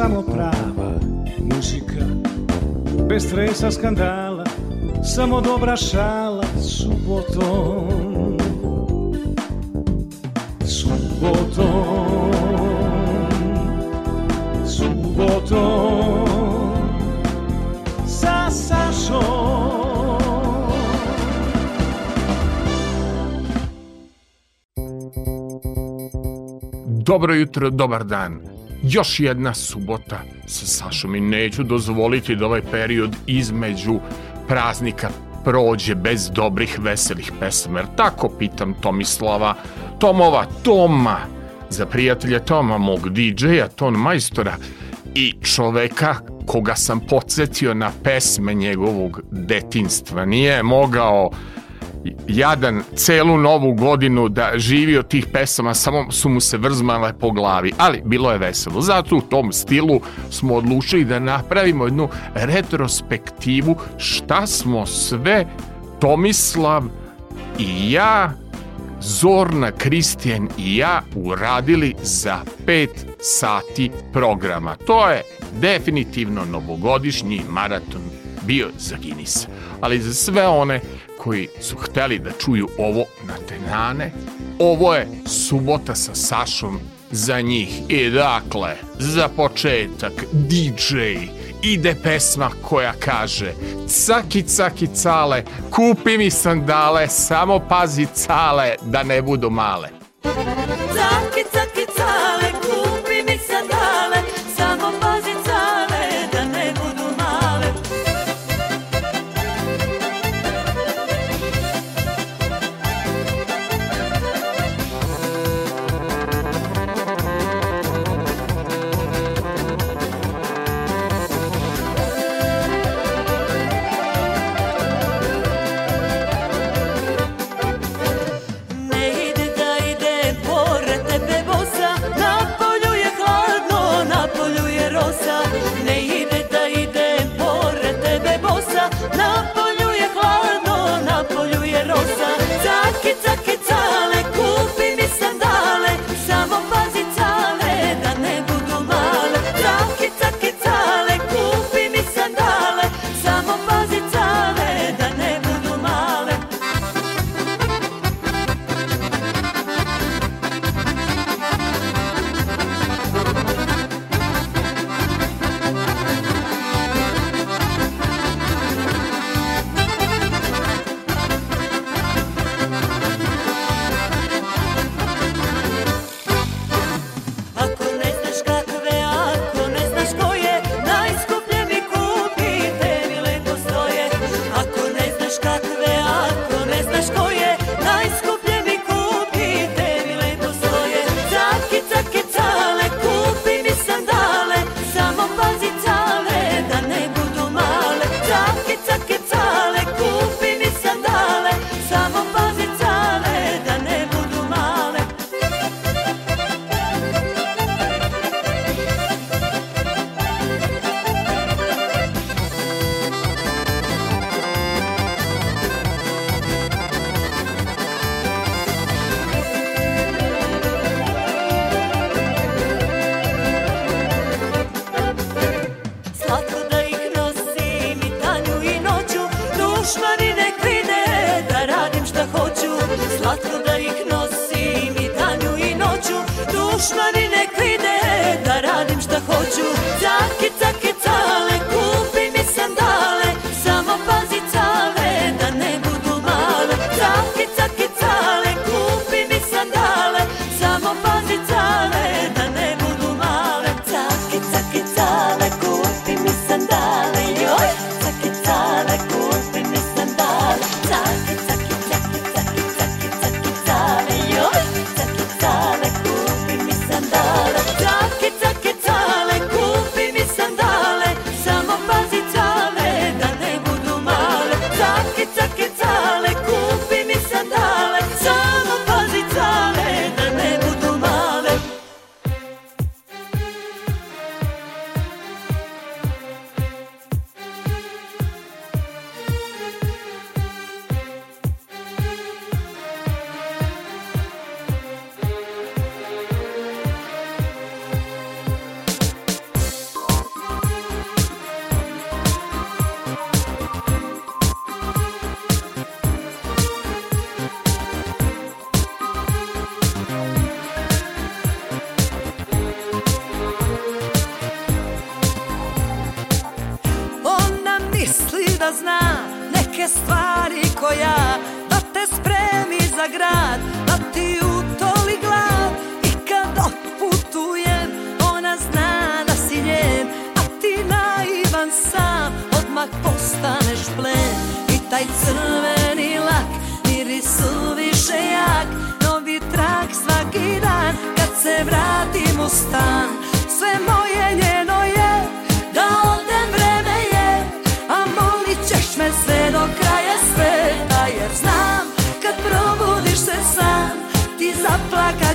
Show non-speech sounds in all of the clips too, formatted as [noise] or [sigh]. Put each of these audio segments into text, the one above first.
samo prava muzika Bez stresa, skandala, samo dobra šala Subotom Subotom Subotom Sa Sašom Dobro jutro, dobar dan još jedna subota sa Sašom i neću dozvoliti da ovaj period između praznika prođe bez dobrih veselih pesama. Jer tako pitam Tomislava, Tomova, Toma, za prijatelja Toma, mog DJ-a, ton majstora i čoveka koga sam podsjetio na pesme njegovog detinstva. Nije mogao jadan celu novu godinu da živi od tih pesama, samo su mu se vrzmale po glavi, ali bilo je veselo. Zato u tom stilu smo odlučili da napravimo jednu retrospektivu šta smo sve Tomislav i ja Zorna, Kristijan i ja uradili za 5 sati programa. To je definitivno novogodišnji maraton bio za Guinness. Ali za sve one koji su hteli da čuju ovo na tenane, ovo je subota sa Sašom za njih. I dakle, za početak, DJ ide pesma koja kaže Caki, caki, cale, kupi mi sandale, samo pazi cale da ne budu male. Caki, caki,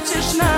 przecież na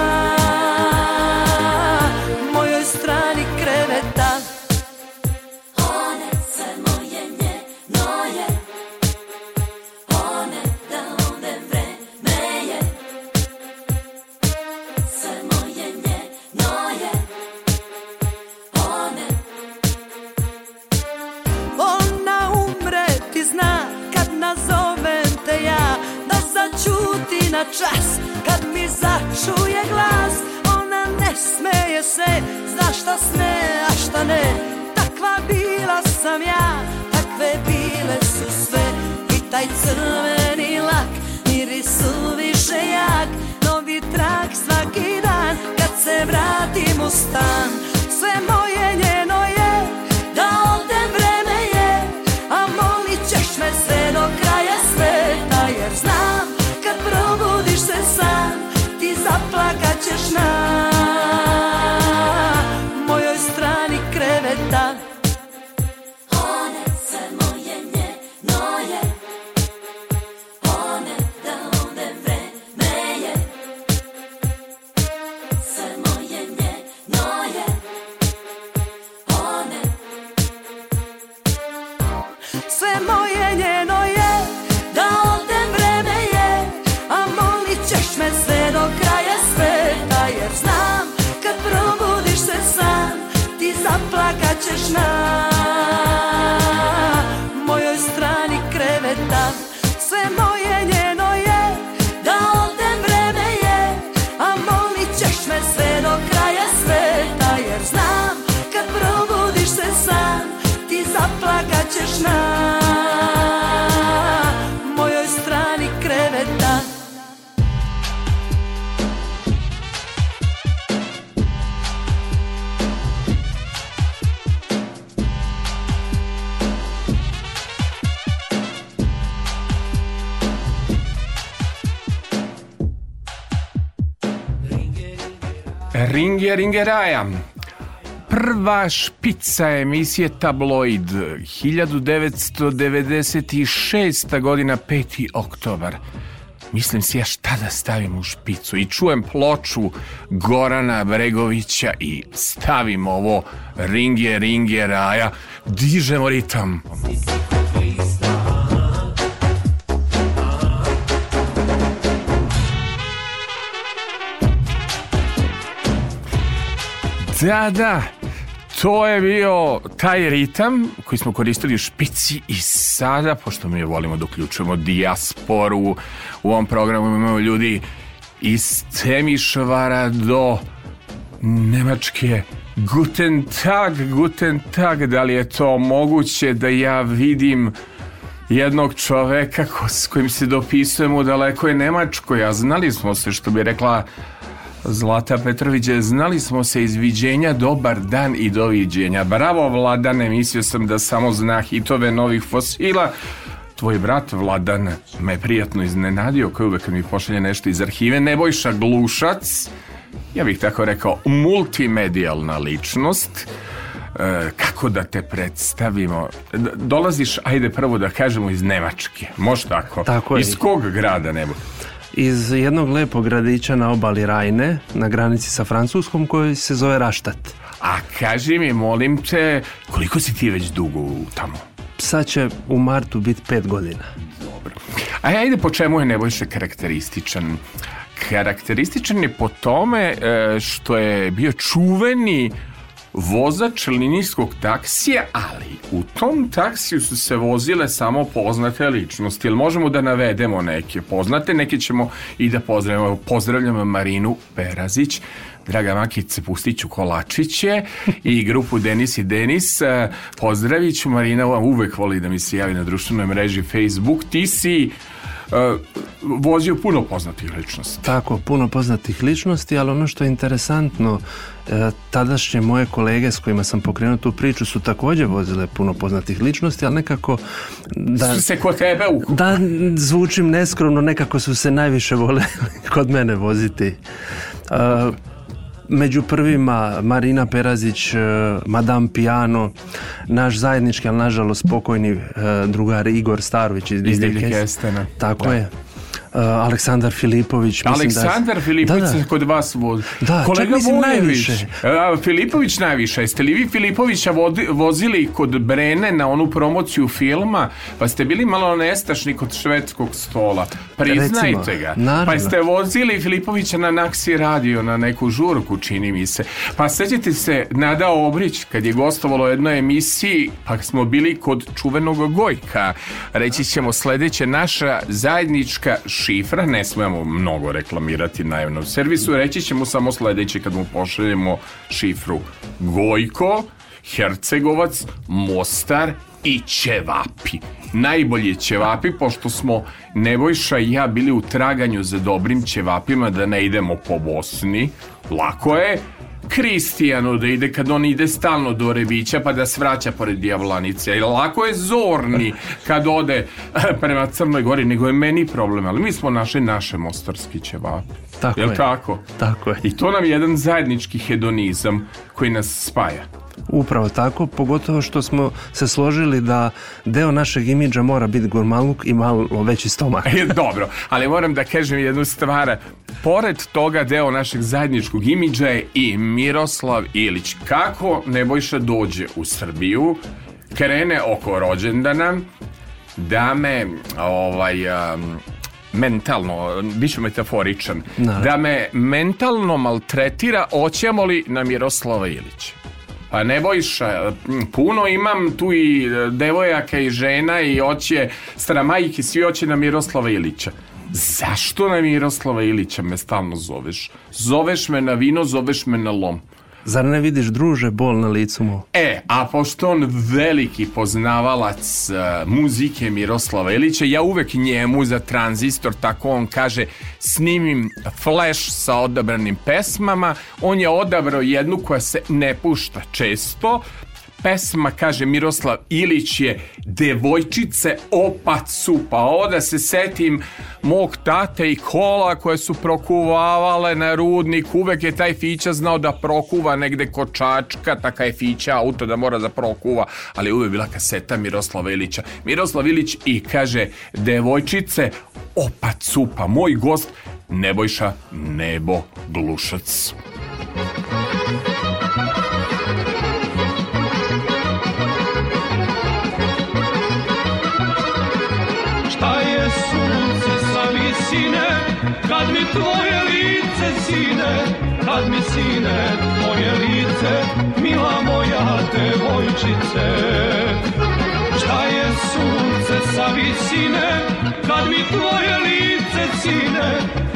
Gjeringeraja. Prva špica emisije Tabloid 1996. godina 5. oktobar. Mislim si ja šta da stavim u špicu i čujem ploču Gorana Bregovića i stavim ovo ringe, ringe, raja, dižemo ritam. Da, da. To je bio taj ritam koji smo koristili u špici i sada, pošto mi volimo da uključujemo dijasporu u ovom programu, imamo ljudi iz Temišvara do Nemačke. Guten Tag, Guten Tag, da li je to moguće da ja vidim jednog čoveka ko, s kojim se dopisujemo u dalekoj Nemačkoj, a znali smo se što bi rekla Zlata Petrović, znali smo se izviđenja, dobar dan i doviđenja. Bravo Vladane, mislio sam da samo zna hitove novih fosila. Tvoj brat Vladan me prijatno iznenadio koji uvek mi pošalje nešto iz arhive. Nebojša Glušac, ja bih tako rekao, multimedijalna ličnost. E, kako da te predstavimo? Dolaziš, ajde prvo da kažemo, iz Nemačke. Možda tako? tako je. Iz kog grada nebo? iz jednog lepog gradića na obali Rajne, na granici sa Francuskom, koji se zove Raštat. A kaži mi, molim te, koliko si ti već dugo tamo? Sad će u martu biti pet godina. Dobro. A ajde, po čemu je Nebojša karakterističan? Karakterističan je po tome e, što je bio čuveni vozač linijskog taksija, ali u tom taksiju su se vozile samo poznate ličnosti. Jel možemo da navedemo neke poznate, neke ćemo i da pozdravimo. Pozdravljam Marinu Perazić, Draga Makice Pustiću Kolačiće i grupu Denis i Denis. E, Pozdraviću Marina, uvek voli da mi se javi na društvenoj mreži Facebook. Ti si Eh, vozio puno poznatih ličnosti. Tako, puno poznatih ličnosti, ali ono što je interesantno, eh, tadašnje moje kolege s kojima sam pokrenuo tu priču su također vozile puno poznatih ličnosti, ali nekako... Da, se kod tebe u... Da, zvučim neskromno, nekako su se najviše vole [laughs] kod mene voziti. Uh, među prvima Marina Perazić, e, Madame Piano, naš zajednički, ali nažalost pokojni e, drugar Igor Starović iz Kestena. Tako da. je. Uh, Aleksandar Filipović. Mislim da Aleksandar da, Filipović da, da. kod vas vozi. Da, Kolega čak najviše. Filipović najviše. Jeste li vi Filipovića vozili kod Brene na onu promociju filma? Pa ste bili malo nestašni kod švedskog stola. Priznajte ga. Pa naravno. Pa ste vozili Filipovića na Naksi radio, na neku žurku, čini mi se. Pa sjećate se, Nada Obrić, kad je gostovalo u jednoj emisiji, pa smo bili kod čuvenog Gojka. Reći ćemo sledeće naša zajednička šifra, ne smemo mnogo reklamirati na javnom servisu, reći ćemo samo sledeće kad mu pošaljemo šifru Gojko, Hercegovac, Mostar i Ćevapi. Najbolje ćevapi, pošto smo Nebojša i ja bili u traganju za dobrim ćevapima da ne idemo po Bosni, lako je, Kristijanu da ide kad on ide stalno do Revića pa da svraća pored Dijavlanice. I lako je zorni kad ode eh, prema Crnoj Gori, nego je meni problem. Ali mi smo našli naše mostarski ćevape. Tako Jel je. tako? Tako je. I to nam je jedan zajednički hedonizam koji nas spaja. Upravo tako, pogotovo što smo se složili da deo našeg imidža mora biti gormaluk i malo veći stomak. [laughs] E, dobro, ali moram da kažem jednu stvar. Pored toga deo našeg zajedničkog imidža je i Miroslav Ilić. Kako Nebojša dođe u Srbiju, krene oko rođendana, da me ovaj, um, mentalno, bit metaforičan, Naravno. da me mentalno maltretira, oćemo li na Miroslava Ilića? Pa ne bojiš, puno imam tu i e, devojaka i žena i oće stramajih i svi oće na Miroslava Ilića. Zašto na Miroslava Ilića me stalno zoveš? Zoveš me na vino, zoveš me na lom. Zar ne vidiš druže bol na licu mu? E, a pošto on veliki poznavalac uh, muzike Miroslava Ilića, ja uvek njemu za tranzistor, tako on kaže, snimim flash sa odabranim pesmama. On je odabrao jednu koja se ne pušta često, pesma, kaže Miroslav Ilić, je Devojčice opat supa. Oda se setim mog tate i kola koje su prokuvavale na rudnik. Uvek je taj Fića znao da prokuva negde kočačka, taka je Fića auto da mora da prokuva, ali uvek bila kaseta Miroslava Ilića. Miroslav Ilić i kaže Devojčice opat supa. Moj gost Nebojša Nebo Glušac. tvoje lice, sine, kad mi sine, moje lice, mila moja devojčice. Šta je sunce sa visine, kad mi tvoje lice, sine,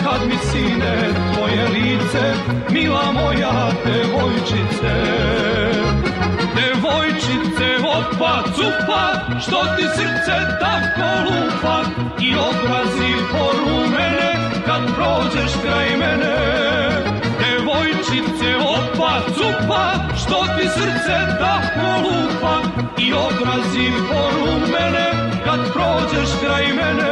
kad mi sine, moje lice, mila moja devojčice. Devojčice, opa, cupa, što ti srce tako lupa i obrazi porupa prođeš kraj mene Devojčice opa cupa Što ti srce tako da lupa I odrazi obrazim mene, Kad prođeš kraj mene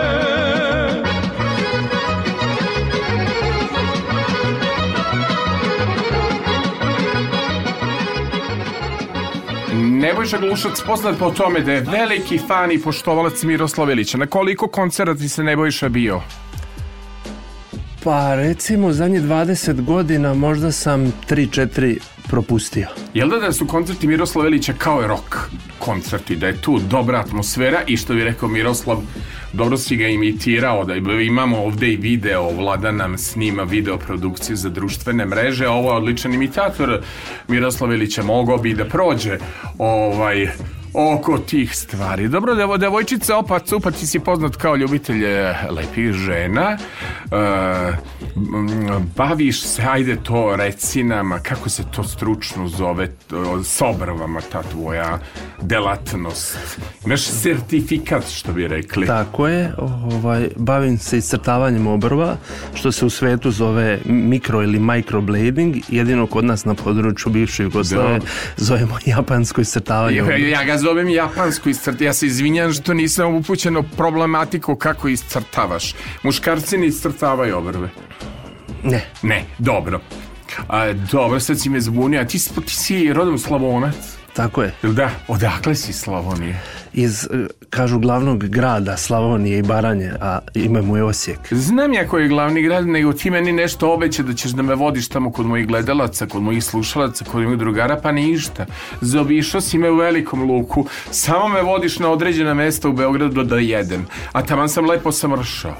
Nebojša Glušac poznat po tome da je veliki fan i poštovalac Miroslav Ilića. Na koliko koncerata ti se Nebojša bio? Pa recimo zadnjih 20 godina možda sam 3-4 propustio. Jel da da su koncerti Miroslava Ilića kao je rock koncerti, da je tu dobra atmosfera i što bi rekao Miroslav, dobro si ga imitirao, da imamo ovde i video, vlada nam snima video produkciju za društvene mreže, ovo je odličan imitator Miroslava Ilića, mogao bi da prođe ovaj oko tih stvari. Dobro, devo, devojčica Opac, Opac si poznat kao ljubitelj e, lepih žena. E, baviš se, ajde to, recinama, kako se to stručno zove, s ta tvoja delatnost. Imaš sertifikat, što bi rekli. Tako je, ovaj, bavim se iscrtavanjem obrva, što se u svetu zove mikro ili microblading, jedino kod nas na području bivše Jugoslavije da. zovemo japansko iscrtavanje. Ja, ja ga zovem japansku iscrt. Ja se izvinjam što nisam upućeno problematiku kako iscrtavaš. Muškarci ne iscrtavaju obrve. Ne. Ne, dobro. A, dobro, sad si me zbunio. A ti, ti si rodom slavonac? Tako je. Da, odakle si Slavonije? iz, e, kažu, glavnog grada Slavonije i Baranje, a ime mu je Osijek. Znam ja koji je glavni grad, nego ti meni nešto obeća da ćeš da me vodiš tamo kod mojih gledalaca, kod mojih slušalaca, kod mojih drugara, pa ništa. Zobišao si me u velikom luku, samo me vodiš na određena mesta u Beogradu da jedem, a tamo sam lepo samršao.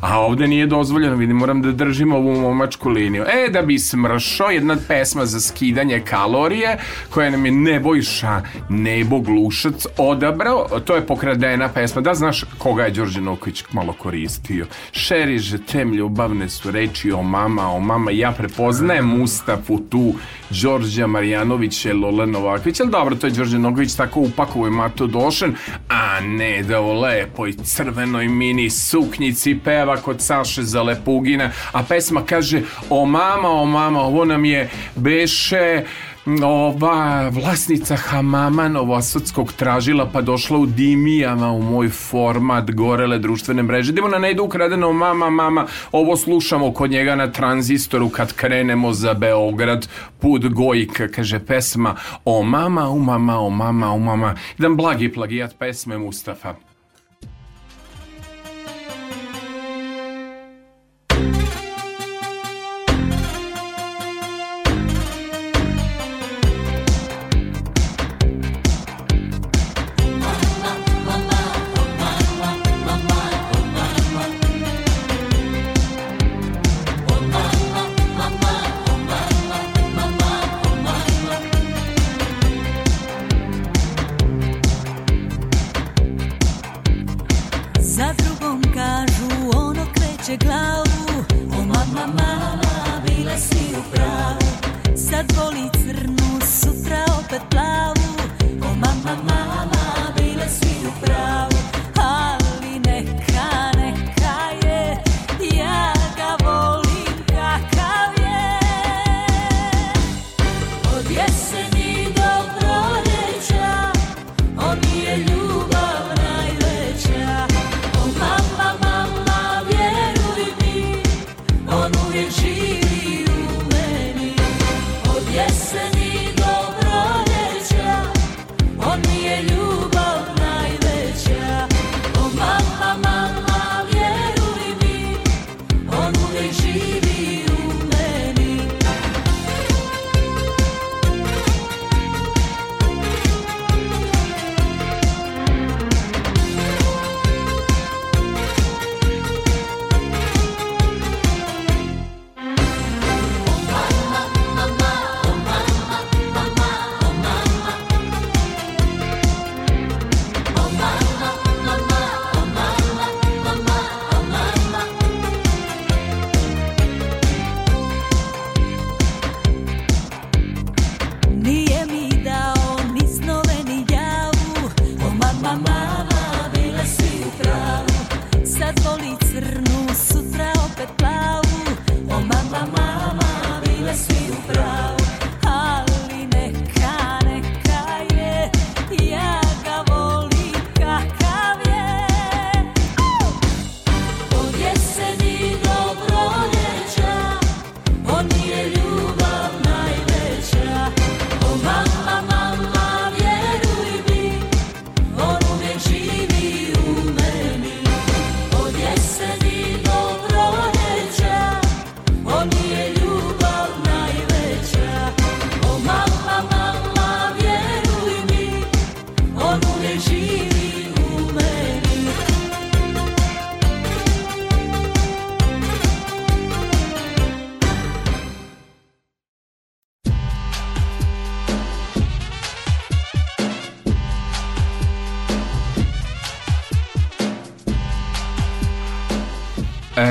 A ovde nije dozvoljeno, vidim, moram da držim ovu momačku liniju. E, da bi smršao, jedna pesma za skidanje kalorije, koja nam je Nebojša Nebo Glušac odabra zapravo, to je pokradena pesma. Da znaš koga je Đorđe Novković malo koristio? Šeriže, tem ljubavne su reči o mama, o mama. Ja prepoznajem Mustafu tu, Đorđa Marjanovića, Lola Novaković. Ali dobro, to je Đorđe Novković tako upakovo je Mato Došen, a ne da o lepoj crvenoj mini suknjici peva kod Saše Zalepugina. A pesma kaže, o mama, o mama, ovo nam je beše ova vlasnica Hamama Novosadskog tražila pa došla u dimijama u moj format gorele društvene mreže. Idemo na nejdu ukradeno mama, mama, ovo slušamo kod njega na tranzistoru kad krenemo za Beograd, put Gojka, kaže pesma o mama, u mama, o mama, u mama. Jedan blagi plagijat pesme Mustafa.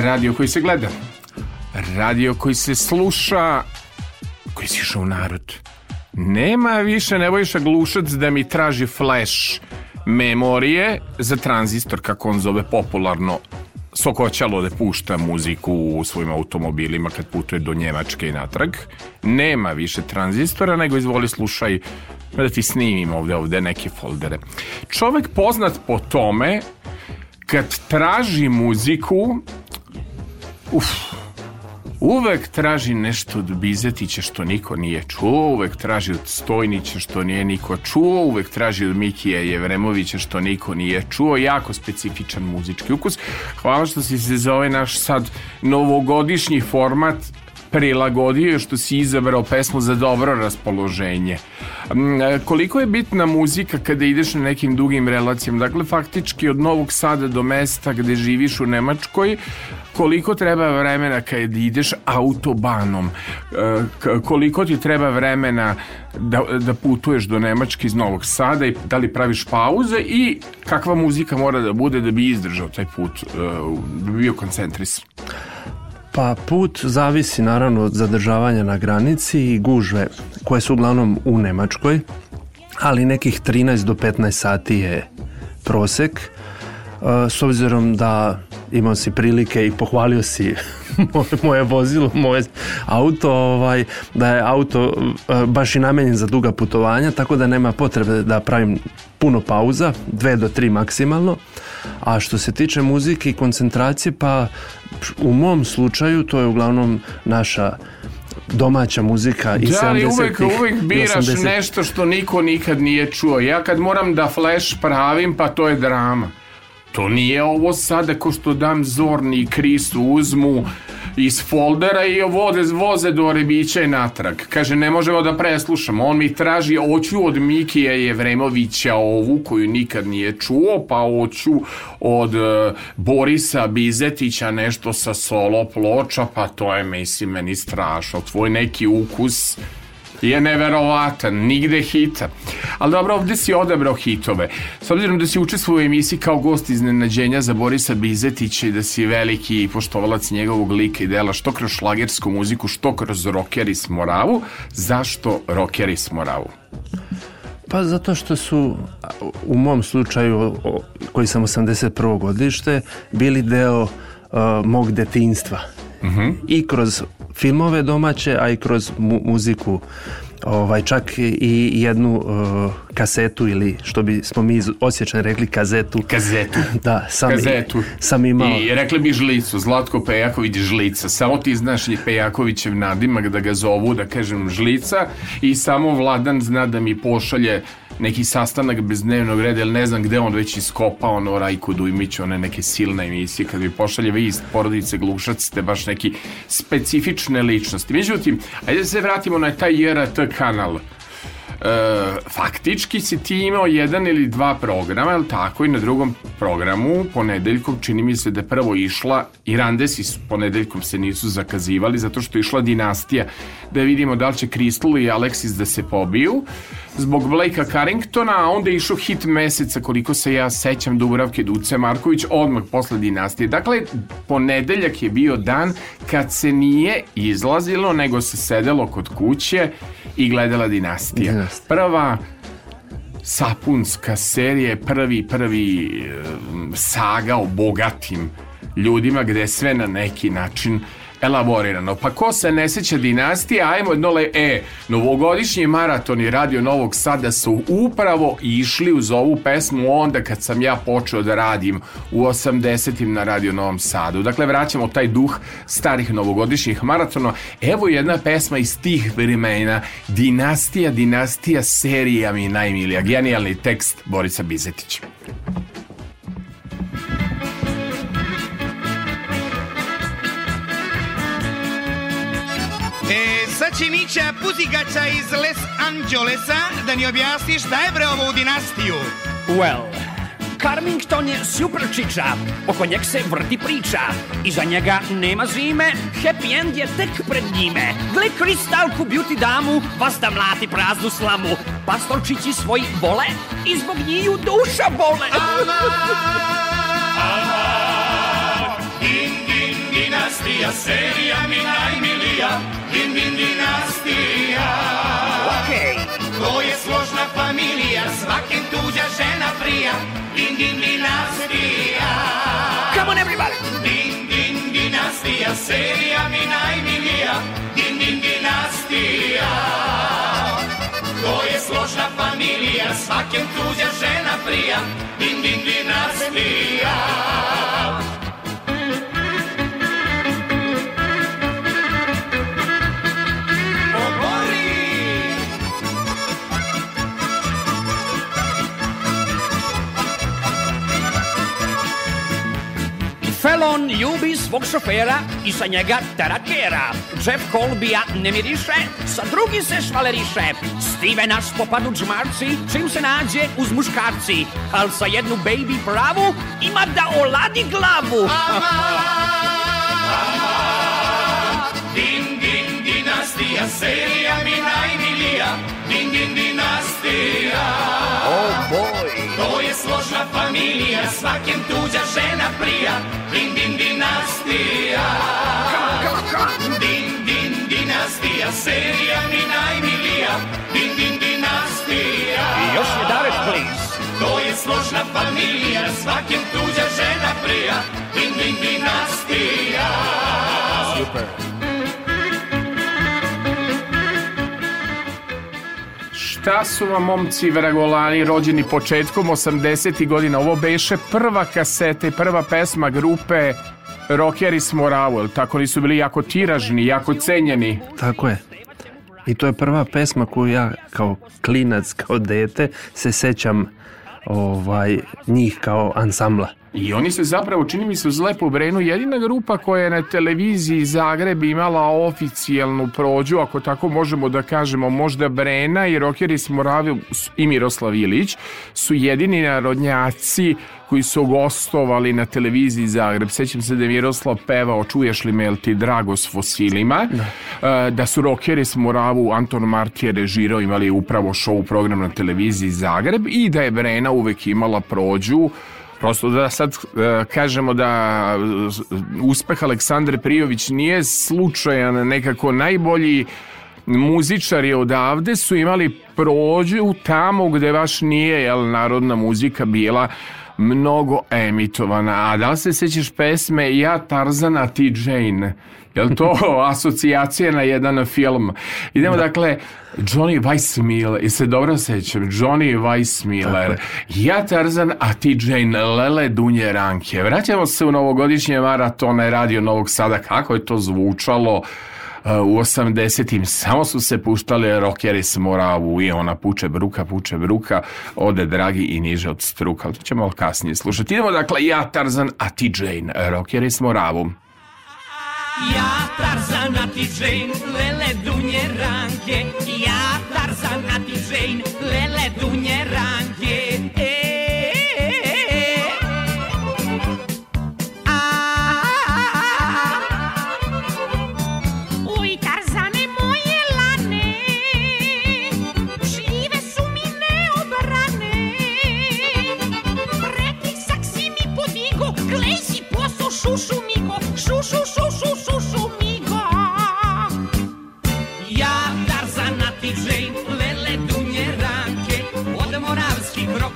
radio koji se gleda, radio koji se sluša, koji si išao u narod. Nema više Nebojša Glušac da mi traži flash memorije za tranzistor, kako on zove popularno Sokoćalo da pušta muziku u svojim automobilima kad putuje do Njemačke i natrag. Nema više tranzistora, nego izvoli slušaj da ti snimim ovde, ovde neke foldere. Čovek poznat po tome kad traži muziku Uf, uvek traži nešto od Bizetića što niko nije čuo, uvek traži od Stojnića što nije niko čuo, uvek traži od Mikija Jevremovića što niko nije čuo, jako specifičan muzički ukus. Hvala što si se za ovaj naš sad novogodišnji format prilagodio i što si izabrao pesmu za dobro raspoloženje. Mm, e, koliko je bitna muzika kada ideš na nekim dugim relacijama? Dakle, faktički od Novog Sada do mesta gde živiš u Nemačkoj, koliko treba vremena kad ideš autobanom? E, koliko ti treba vremena da, da putuješ do Nemačke iz Novog Sada i da li praviš pauze i kakva muzika mora da bude da bi izdržao taj put, e, da bi bio koncentrisan? Pa put zavisi naravno od zadržavanja na granici i gužve koje su uglavnom u Nemačkoj, ali nekih 13 do 15 sati je prosek. E, s obzirom da imao si prilike i pohvalio si [laughs] moje, moje vozilo, moje auto, ovaj, da je auto e, baš i namenjen za duga putovanja, tako da nema potrebe da pravim puno pauza, dve do tri maksimalno. A što se tiče muzike i koncentracije, pa u mom slučaju to je uglavnom naša domaća muzika i da, 70 Da, ali uvek, uvek biraš nešto što niko nikad nije čuo. Ja kad moram da flash pravim, pa to je drama. To nije ovo sada ko što dam Zorni i Krisu uzmu iz foldera i vode, voze do Rebića i natrag. Kaže, ne možemo da preslušamo. On mi traži, oću od Mikija Jevremovića ovu koju nikad nije čuo, pa oću od e, Borisa Bizetića nešto sa solo ploča, pa to je, mislim, meni strašno. Tvoj neki ukus je neverovatan, nigde hita. Ali dobro, ovde si odabrao hitove. S obzirom da si učestvovao u emisiji kao gost iznenađenja za Borisa Bizetića i da si veliki poštovalac njegovog lika i dela, što kroz šlagersku muziku, što kroz rockeri i smoravu, zašto rockeri i smoravu? Pa zato što su u mom slučaju, koji sam 81. godište, bili deo uh, mog detinstva uh mhm. -huh. i kroz filmove domaće, a i kroz mu muziku ovaj čak i jednu uh, kasetu ili što bi smo mi iz osjećan rekli kazetu kazetu [laughs] da sam kazetu. I, sam imao i rekli mi žlicu Zlatko Pejaković žlica samo ti znaš li Pejakovićev nadimak da ga zovu da kažem žlica i samo Vladan zna da mi pošalje neki sastanak bez dnevnog reda, jer ne znam gde on već iskopa ono Rajko Dujmić, one neke silne emisije, kad bi pošalje vist porodice Glušac, ste baš neki specifične ličnosti. Međutim, ajde da se vratimo na taj JRT kanal e, faktički si ti imao jedan ili dva programa, jel tako, i na drugom programu ponedeljkom čini mi se da je prvo išla, i Randesi su ponedeljkom se nisu zakazivali zato što je išla dinastija, da vidimo da li će Crystal i Alexis da se pobiju, zbog Blakea Carringtona, a onda je išao hit meseca, koliko se ja sećam, Dubravke Duce Marković, odmah posle dinastije. Dakle, ponedeljak je bio dan kad se nije izlazilo, nego se sedelo kod kuće i gledala dinastija. Jest. Prva sapunska serija, prvi, prvi e, saga o bogatim ljudima gde sve na neki način elaborirano. Pa ko se ne seća dinastije, ajmo jedno le... E, novogodišnji maraton i Radio Novog Sada su upravo išli uz ovu pesmu onda kad sam ja počeo da radim u 80-im na Radio Novom Sadu. Dakle, vraćamo taj duh starih novogodišnjih maratona. Evo jedna pesma iz tih vremena. Dinastija, dinastija, serija mi najmilija. Genijalni tekst Borisa Bizetića. Sačimića Puzigaća iz Les Angelesa da mi objasni šta je bre ovo u dinastiju. Well, Carmington je super čiča, oko njeg se vrti priča. Iza njega nema zime, happy end je tek pred njime. Gle kristalku beauty damu, vas da mlati praznu slamu. Pastorčići svoji vole i zbog njiju duša bole. Ama, din, din, dinastija, serija mi najmilija. Din Din dinastija okay. To je složna familija Svake tuđa žena prija Din Din dinastija Come on everybody Din Din dinastija Serija mi najmilija Din Din dinastija To je složna familija Svake tuđa žena prija Din Din dinastija Felon ljubi svog šofera i sa njega tarakera. Džep kolbija ne miriše, sa drugi se švaleriše. Stive naš popadu džmarci, čim se nađe uz muškarci. Al sa jednu baby pravu ima da oladi glavu. Ama, ama, din, din, dinastija, serija mi najmilija din dinastija Oh boy To je složna familija Svakim tuđa žena prija Dindin dinastija Din din dinastija Serija mi najmilija Din din dinastija I još je dareš please To je složna familija Svakim tuđa žena prija Din din dinastija Super šta su vam momci Veragolani rođeni početkom 80. godina? Ovo beše prva kaseta i prva pesma grupe Rockeri s Moravu, tako nisu bili jako tiražni, jako cenjeni. Tako je. I to je prva pesma koju ja kao klinac, kao dete se sećam ovaj, njih kao ansambla. I oni se zapravo, čini mi se, uz Lepo Brenu jedina grupa koja je na televiziji Zagreb imala oficijelnu prođu, ako tako možemo da kažemo, možda Brena i Rokeri Smoravi i Miroslav Ilić su jedini narodnjaci koji su gostovali na televiziji Zagreb. Sećam se da je Miroslav pevao Čuješ li me, ti drago s fosilima? Da, e, da su rokeri s Moravu Anton Martije režirao, imali upravo show program na televiziji Zagreb i da je Brena uvek imala prođu Prosto da sad e, kažemo da uspeh Aleksandre Prijović nije slučajan nekako najbolji muzičari odavde su imali prođu tamo gde baš nije jel, narodna muzika bila mnogo emitovana. A da li se sećaš pesme Ja Tarzana, ti Jane? Je li to [laughs] asocijacija na jedan film? Idemo da. dakle, Johnny Weissmiller, i se dobro sećam, Johnny Weissmiller, ja Tarzan, a ti Jane Lele Dunje Ranke. Vraćamo se u novogodišnje maratone Radio Novog Sada, kako je to zvučalo uh, u 80-im samo su se puštali rockeri s Moravu i ona puče bruka, puče bruka, ode dragi i niže od struka. To ćemo kasnije slušati. Idemo dakle, ja Tarzan, a ti Jane, rockeri s Moravu. Ja Tarzana ti Jane, lele dunje ranke Ja Tarzana ti Jane, lele dunje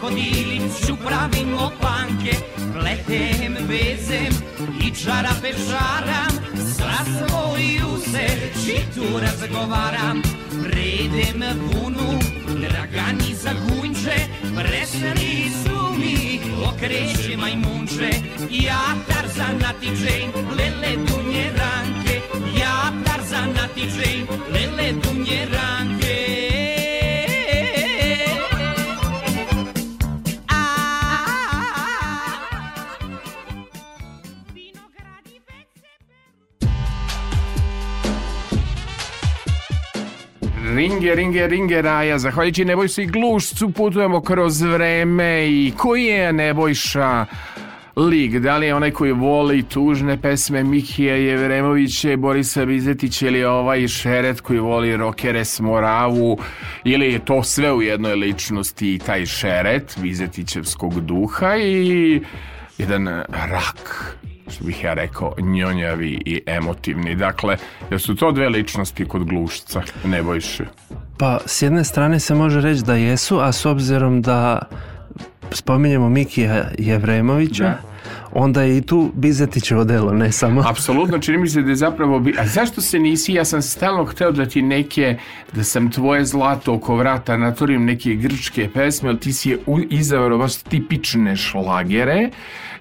vodiliću pravimo panke, pletem, vezem i čarape šaram, sa svoju se čitu razgovaram, predem bunu, dragani za gunče, presni su mi, okreće majmunče, ja Tarzan na ti Jane, lele dunje ranke, ja Tarzan na ti Jane, lele dunje ranke. Ringe, ringe, ringe raja, zahvaljujući Nebojsi Glušcu putujemo kroz vreme i koji je Nebojša lik? Da li je onaj koji voli tužne pesme Mihija Jevremovića i Borisa Vizetića ili ovaj šeret koji voli rokere Smoravu ili je to sve u jednoj ličnosti i taj šeret Vizetićevskog duha i jedan rak što bih ja rekao, njonjavi i emotivni. Dakle, jer su to dve ličnosti kod glušca, ne bojiše? Pa, s jedne strane se može reći da jesu, a s obzirom da spominjemo Mikija Jevremovića, da onda je i tu Bizetićevo delo, ne samo. Apsolutno, čini mi se da je zapravo... Bi... A zašto se nisi? Ja sam stalno hteo da ti neke, da sam tvoje zlato oko vrata naturim neke grčke pesme, ali ti si je izavrao baš tipične šlagere,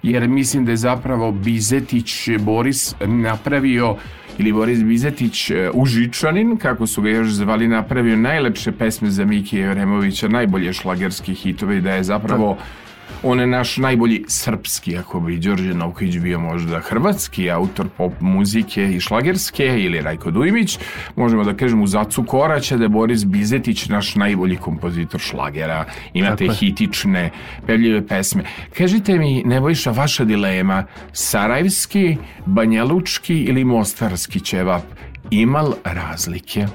jer mislim da je zapravo Bizetić Boris napravio ili Boris Bizetić e, Užičanin, kako su ga još zvali, napravio najlepše pesme za Miki Evremovića, najbolje šlagerske hitove i da je zapravo... Da on je naš najbolji srpski, ako bi Đorđe Novković bio možda hrvatski autor pop muzike i šlagerske ili Rajko Dujmić, možemo da kažemo u zacu koraća da je Boris Bizetić naš najbolji kompozitor šlagera. Imate Tako. hitične, pevljive pesme. Kažite mi, Nebojša, vaša dilema, sarajevski, banjalučki ili mostarski ćevap, imal razlike?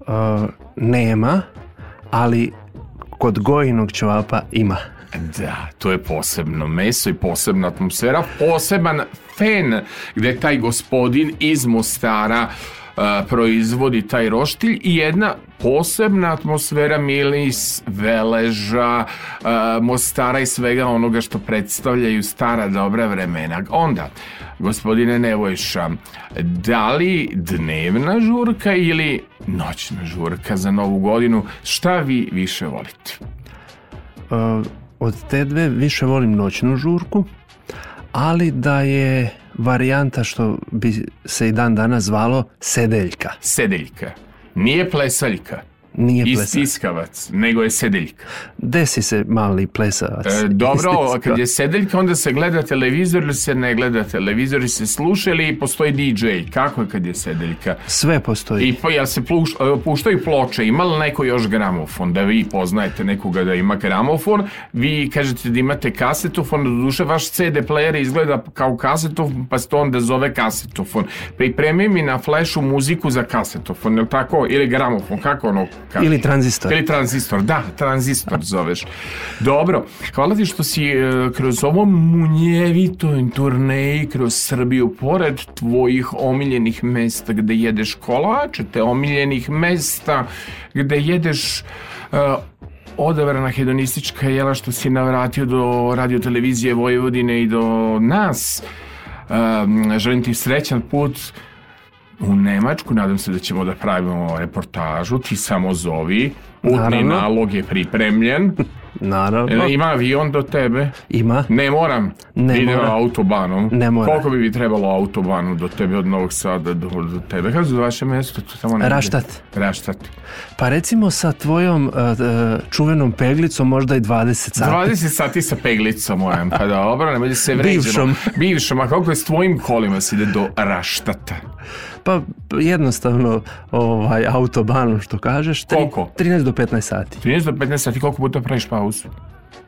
Uh, nema, ali kod gojinog čvapa ima. Da, to je posebno meso i posebna atmosfera, poseban fen gde taj gospodin iz Mostara uh, proizvodi taj roštilj i jedna posebna atmosfera milis, veleža, e, mostara i svega onoga što predstavljaju stara dobra vremena. Onda, gospodine Nevojša, da li dnevna žurka ili noćna žurka za novu godinu, šta vi više volite? E, od te dve više volim noćnu žurku, ali da je varijanta što bi se i dan danas zvalo sedeljka. Sedeljka. Nije plesaljka. Nije plesavac. Istiskavac, nego je sedeljka. Desi se mali plesavac. E, dobro, istiskavac. kad je sedeljka, onda se gleda televizor ili se ne gleda televizor i se sluša ili postoji DJ. Kako je kad je sedeljka? Sve postoji. I pa, ja se pluš, e, puštaju ploče. Ima li neko još gramofon? Da vi poznajete nekoga da ima gramofon. Vi kažete da imate kasetofon. Do duše, vaš CD player izgleda kao kasetofon, pa se to onda zove kasetofon. Pripremi mi na flešu muziku za kasetofon, je tako? Ili gramofon, kako ono Kako? Ili tranzistor. Ili tranzistor, da, tranzistor zoveš. Dobro, hvala ti što si e, kroz ovo munjevito turneji kroz Srbiju, pored tvojih omiljenih mesta gde jedeš kolače, te omiljenih mesta gde jedeš uh, odabrana hedonistička jela što si navratio do radiotelevizije Vojvodine i do nas. Um, želim ti srećan put u Nemačku, nadam se da ćemo da pravimo reportažu, ti samo zovi, putni Naravno. nalog je pripremljen. [laughs] Naravno. E, ima avion do tebe? Ima. Ne moram, ne idem mora. autobanom. Ne mora. Koliko bi, bi trebalo autobanu do tebe od Novog Sada do, do tebe? Kako do vaše mesto? To tamo ne Raštat. Bude. Raštat. Pa recimo sa tvojom uh, čuvenom peglicom možda i 20 sati. 20 sati sa peglicom mojem, pa dobro, da, obrane, se [laughs] vređeno. Bivšom. Bivšom, a kako je s tvojim kolima se ide do Raštata? Pa jednostavno ovaj, autobanom što kažeš. Tri, koliko? 13 do 15 sati. 13 do 15 sati, koliko puta praviš pauzu?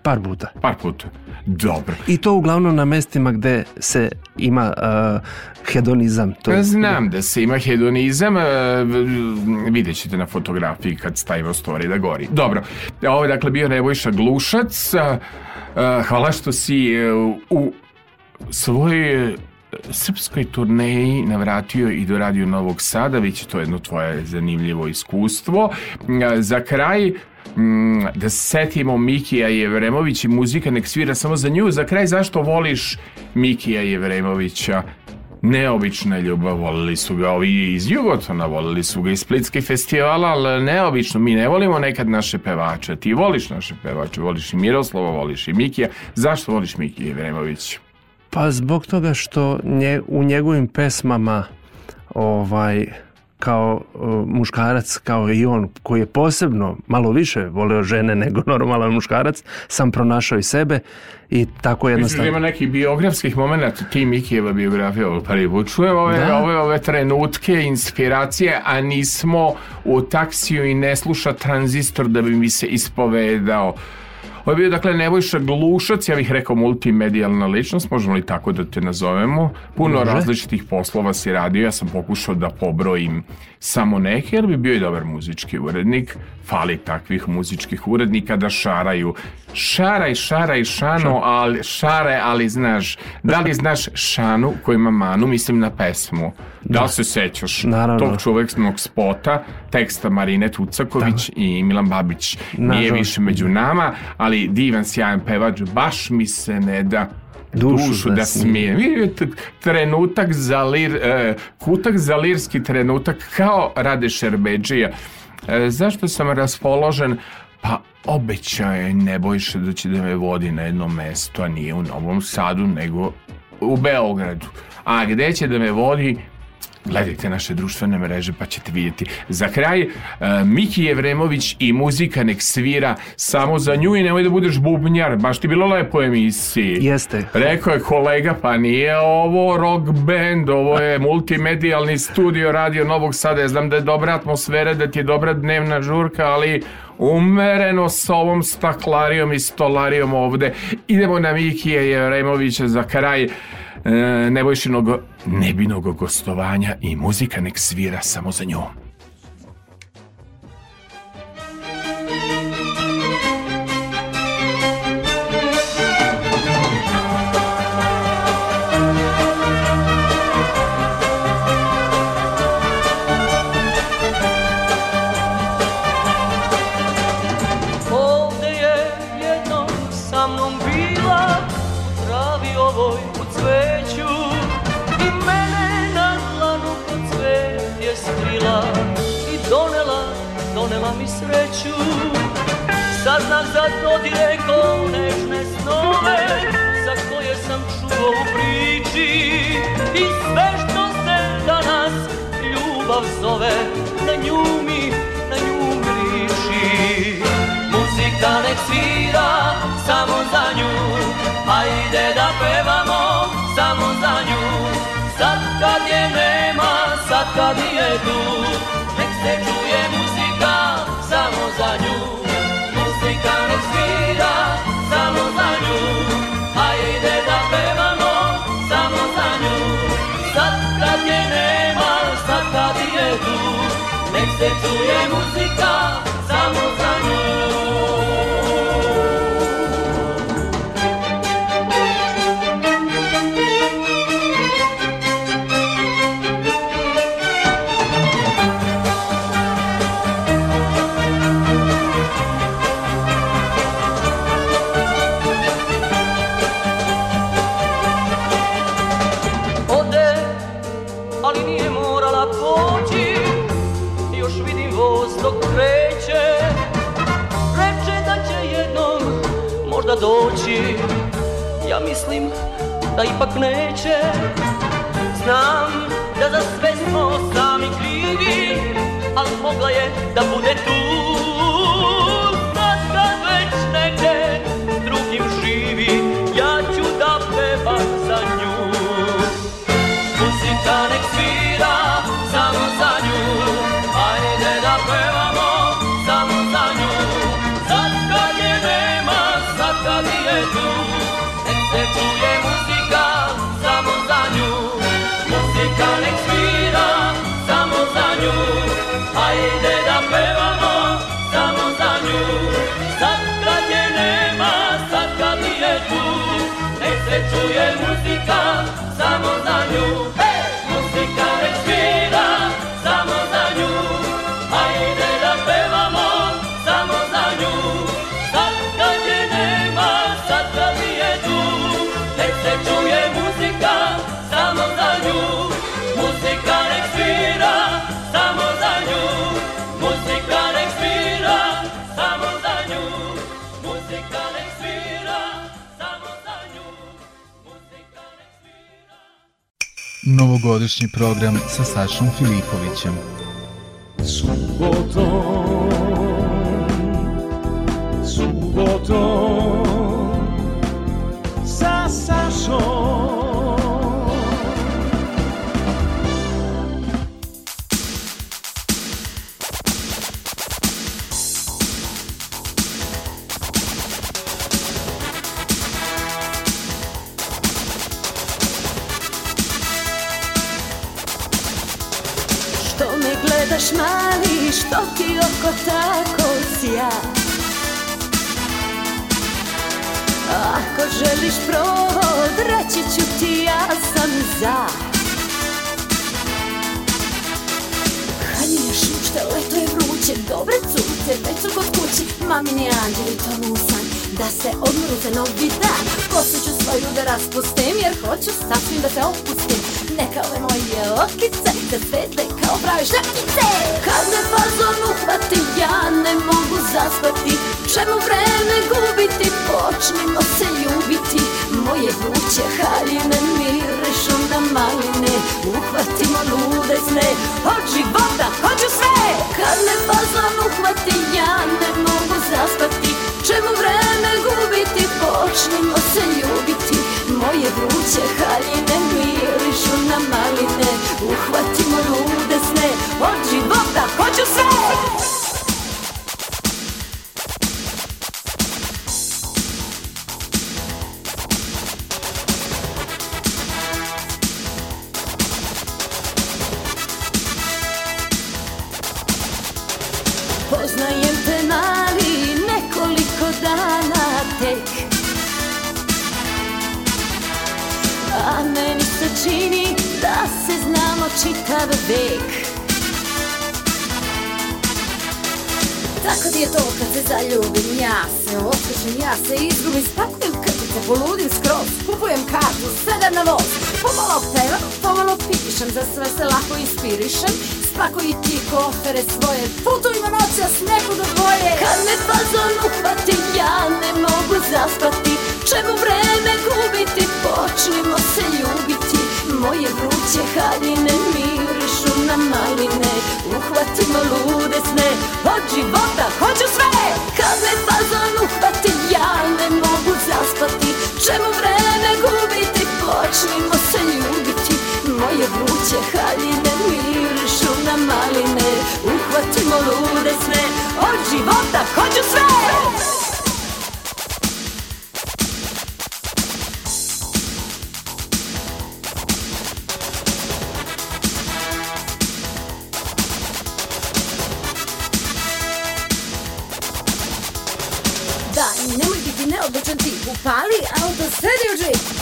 Par puta. Par puta. Dobro. I to uglavnom na mestima gde se ima uh, hedonizam. To ja pa znam da se ima hedonizam. Uh, vidjet ćete na fotografiji kad stavimo story da gori. Dobro. Ovo je dakle bio Nebojša Glušac. Uh, uh hvala što si uh, u svojoj srpskoj turneji navratio i do Radio Novog Sada, već je to jedno tvoje zanimljivo iskustvo. Za kraj, da setimo Mikija Jevremović i muzika nek svira samo za nju. Za kraj, zašto voliš Mikija Jevremovića? Neobična ljubav, volili su ga ovi iz Jugotona, volili su ga iz Splitskih festivala, ali neobično, mi ne volimo nekad naše pevače. Ti voliš naše pevače, voliš i Miroslava, voliš i Mikija. Zašto voliš Mikija Jevremovića? Pa zbog toga što nje, u njegovim pesmama ovaj kao uh, muškarac kao i on koji je posebno malo više voleo žene nego normalan muškarac sam pronašao i sebe i tako jednostavno. Mislim, ima nekih biografskih momenata ti Mikijeva biografija prvi put čujem ove, da. ove, ove trenutke, inspiracije, a nismo u taksiju i ne sluša tranzistor da bi mi se ispovedao Ovo je bio, dakle, Nebojša Glušac, ja bih rekao multimedijalna ličnost, možemo li tako da te nazovemo. Puno Može. različitih poslova si radio, ja sam pokušao da pobrojim samo neke, jer bi bio i dobar muzički urednik. Fali takvih muzičkih urednika da šaraju šaraj, šaraj šano, ali šare, ali znaš, da li znaš šanu koji ima manu, mislim na pesmu. Da li da. se sećaš Naravno. tog čuveknog spota, teksta Marine Tucaković da. i Milan Babić. Naravno. Nije više među nama, ali divan, sjajan pevač, baš mi se ne da dušu, dušu da, da smije. Trenutak za lir, e, kutak za lirski trenutak kao Rade Šerbeđija. E, zašto sam raspoložen? Pa obećaje Nebojša da će da me vodi na jedno mesto, a nije u Novom Sadu, nego u Beogradu. A gde će da me vodi, gledajte naše društvene mreže pa ćete vidjeti. Za kraj, e, Miki Jevremović i muzika nek svira samo za nju i nemoj da budeš bubnjar, baš ti bilo lepo emisiji. Jeste. Rekao je kolega, pa nije ovo rock band, ovo je [laughs] multimedijalni studio radio Novog Sada, ja znam da je dobra atmosfera, da ti je dobra dnevna žurka, ali umereno s ovom staklarijom i stolarijom ovde. Idemo na Miki Jevremovića za kraj. E, Nebojšinog nebinog gostovanja i muzika nek svira samo za njom. zove, na nju mi, na nju mi liči. Muzika nek svira samo za nju, ajde da pevamo samo za nju. Sad kad je nema, sad kad je tu, nek se čuje. Sercuje muzyka, samozwańczy možda ipak neće Znam da za sve smo sami krivi Al mogla je da bude tu A kad da već negde drugim živi Ja ću da pevam za nju Muzika nek svira samo za nju Ajde da pevamo samo za nju Sad kad je nema, sad kad je tu Nek se čuje muzika ga samo za nju Muzika nek svira samo za nju Ajde da pevamo samo za nju Sad kad je nema, sad kad nije tu Nek se čuje muzika samo za nju hey! polugodišnji program sa Sašom Filipovićem. Subotom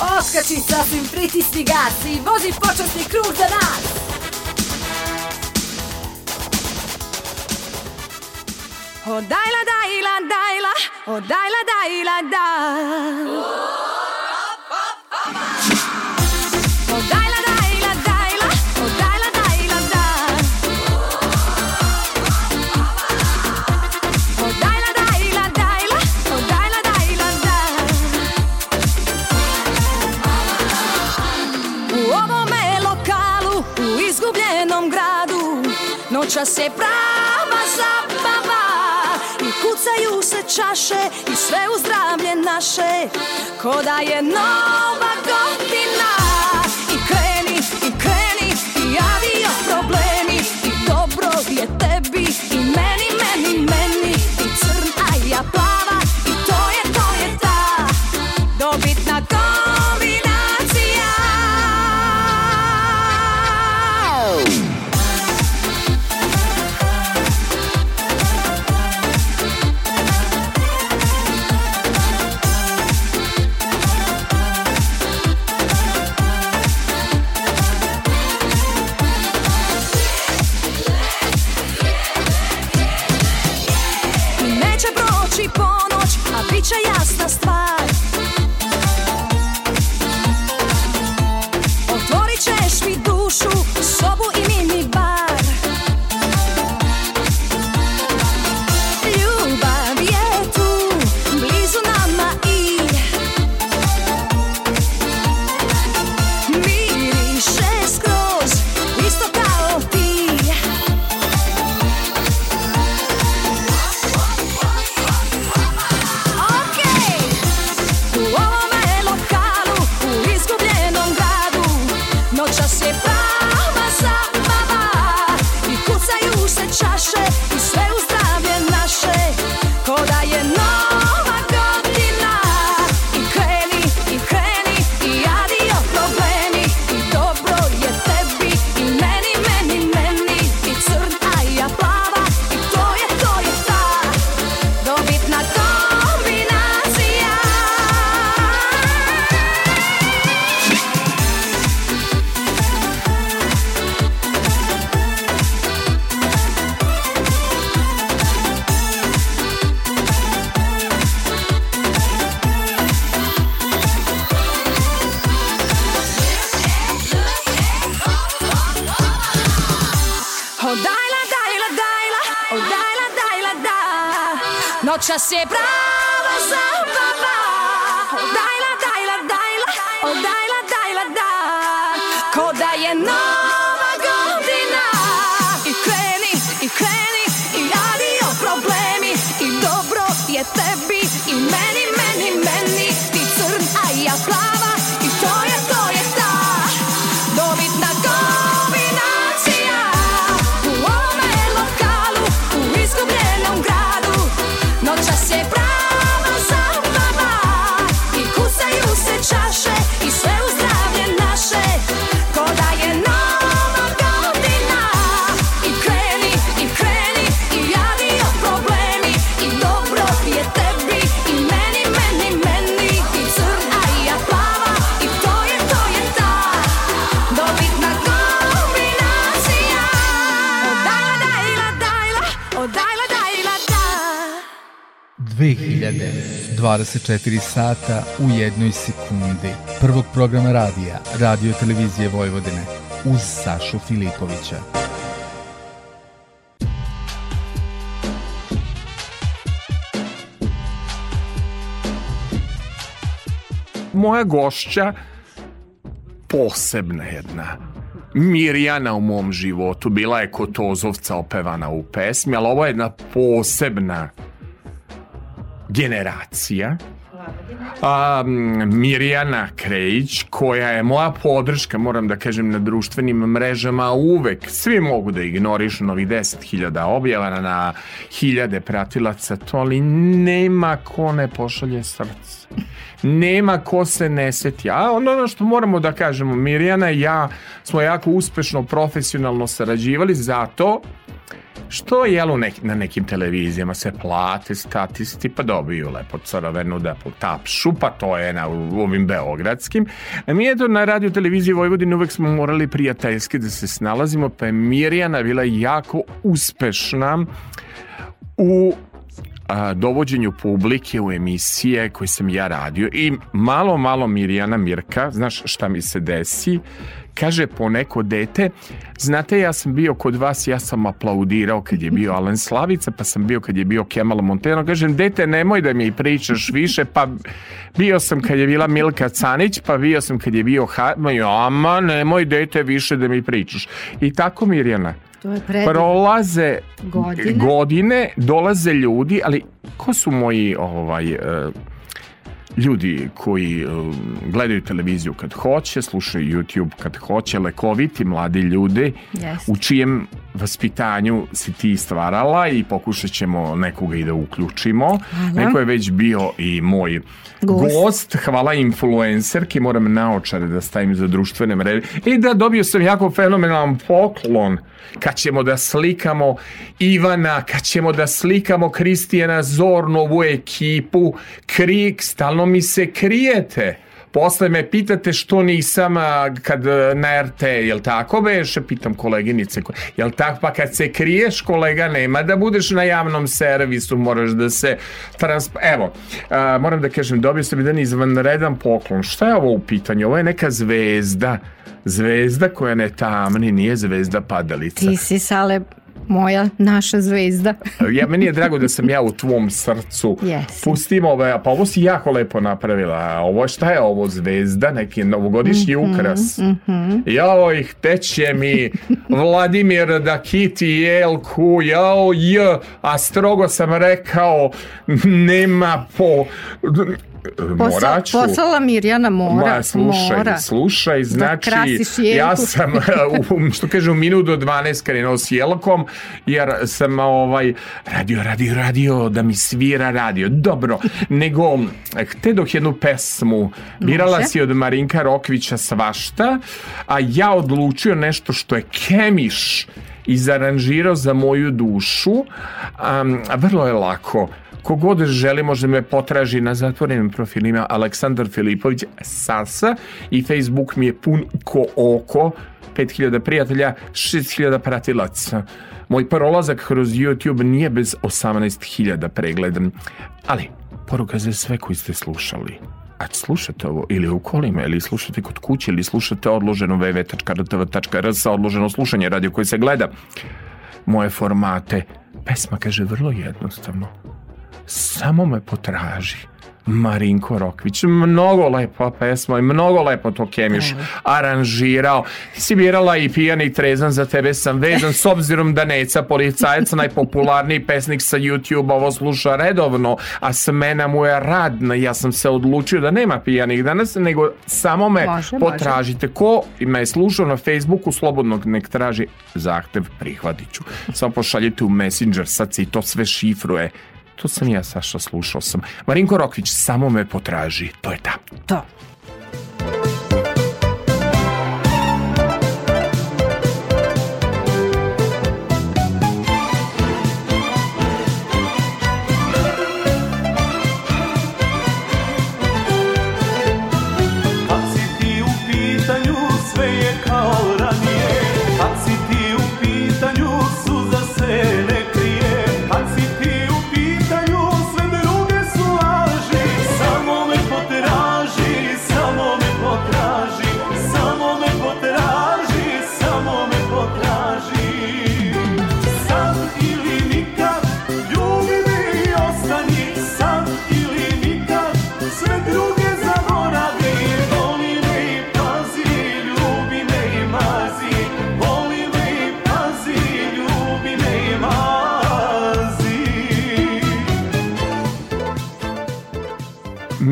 Oscar ci sta sti gatti, sa svim pritisni vozi počasni krug za nas! O dajla, oh, dajla, dajla, o oh, dajla, dajla, da. kuća se prava zabava I kucaju se čaše i sve uzdravlje naše Ko da je nova godina 24 sata u jednoj sekundi prvog programa radija Radio Televizije Vojvodine uz Sašu Filipovića. Moja gošća posebna jedna. Mirjana u mom životu bila je kotozovca opevana u pesmi, ali ovo je jedna posebna generacija a, Mirjana Krejić koja je moja podrška moram da kažem na društvenim mrežama uvek, svi mogu da ignorišu novih 10.000 objava na hiljade pratilaca to ali nema ko ne pošalje srce nema ko se ne seti a ono što moramo da kažemo Mirjana i ja smo jako uspešno profesionalno sarađivali zato Što jel nek, na nekim televizijama se plate statisti pa dobiju lepo crvenu depu da tapšu, pa to je na u ovim beogradskim. A mi eto na radio televiziji Vojvodine uvek smo morali prijateljski da se snalazimo, pa je Mirjana bila jako uspešna u a, dovođenju publike u emisije koje sam ja radio i malo, malo Mirjana Mirka, znaš šta mi se desi, Kaže poneko dete, znate ja sam bio kod vas, ja sam aplaudirao kad je bio Alen Slavica, pa sam bio kad je bio Kemal Monteno. Kažem, dete nemoj da mi pričaš više, pa bio sam kad je bila Milka Canić, pa bio sam kad je bio Harman, ama nemoj dete više da mi pričaš. I tako Mirjana. To je predivno. Prolaze godine. godine, dolaze ljudi, ali ko su moji ovaj... Uh, ljudi koji e, gledaju televiziju kad hoće, slušaju YouTube kad hoće, lekoviti mladi ljudi yes. u čijem vaspitanju si ti stvarala i pokušat ćemo nekoga i da uključimo. Aha. Neko je već bio i moj gost. gost. Hvala influencerki, moram naočare da stavim za društvene mreže. I da dobio sam jako fenomenalan poklon kad ćemo da slikamo Ivana, kad ćemo da slikamo Kristijana Zornovu ekipu, Krik, stalno mi se krijete. Posle me pitate što nisam kad e, na RT, jel tako beše? Pitam koleginice, jel tako? Pa kad se kriješ kolega nema da budeš na javnom servisu, moraš da se trans... Evo, a, moram da kažem, dobio sam jedan izvanredan poklon. Šta je ovo u pitanju? Ovo je neka zvezda. Zvezda koja ne tamni, nije zvezda padalica. Ti si Sale moja, naša zvezda. [laughs] ja, meni je drago da sam ja u tvom srcu. Yes. Pustim ove, pa ovo si jako lepo napravila. Ovo šta je ovo zvezda, neki novogodišnji mm -hmm, ukras. Mm -hmm. Jao, ih teče mi Vladimir da kiti jelku, jao, j, a strogo sam rekao, nema po, Moraću. Posla, poslala Mirjana Mora. Ma, slušaj, mora. slušaj, da znači, da ja sam, [laughs] eh, u, što kažem, minut do 12 krenuo s jelkom, jer sam ovaj, radio, radio, radio, da mi svira radio. Dobro, nego, eh, hte dok jednu pesmu, birala Može. si od Marinka Rokvića svašta, a ja odlučio nešto što je kemiš izaranžirao za moju dušu, um, vrlo je lako Kogod želi može da me potraži na zatvorenim profilima Aleksandar Filipović Sasa i Facebook mi je pun ko oko 5000 prijatelja, 6000 pratilaca. Moj prolazak kroz YouTube nije bez 18.000 pregleda. Ali, poruka za sve koji ste slušali. A slušate ovo ili u kolima, ili slušate kod kuće, ili slušate odloženo www.rtv.rs, odloženo slušanje radio koje se gleda. Moje formate. Pesma kaže vrlo jednostavno samo me potraži. Marinko Rokvić, mnogo lepa pesma i mnogo lepo to Kemiš Evo. aranžirao. Ti si birala i pijan i trezan, za tebe sam vezan, s obzirom da Neca policajac, najpopularniji pesnik sa YouTube, ovo sluša redovno, a smena mu je radna. Ja sam se odlučio da nema pijanih danas, nego samo me može, potražite. Može. Ko me je slušao na Facebooku, slobodno nek traži zahtev, prihvatit ću. Samo pošaljite u Messenger, sad se to sve šifruje To sam ja, Saša, slušao sam. Marinko Rokvić, samo me potraži. To je ta. To.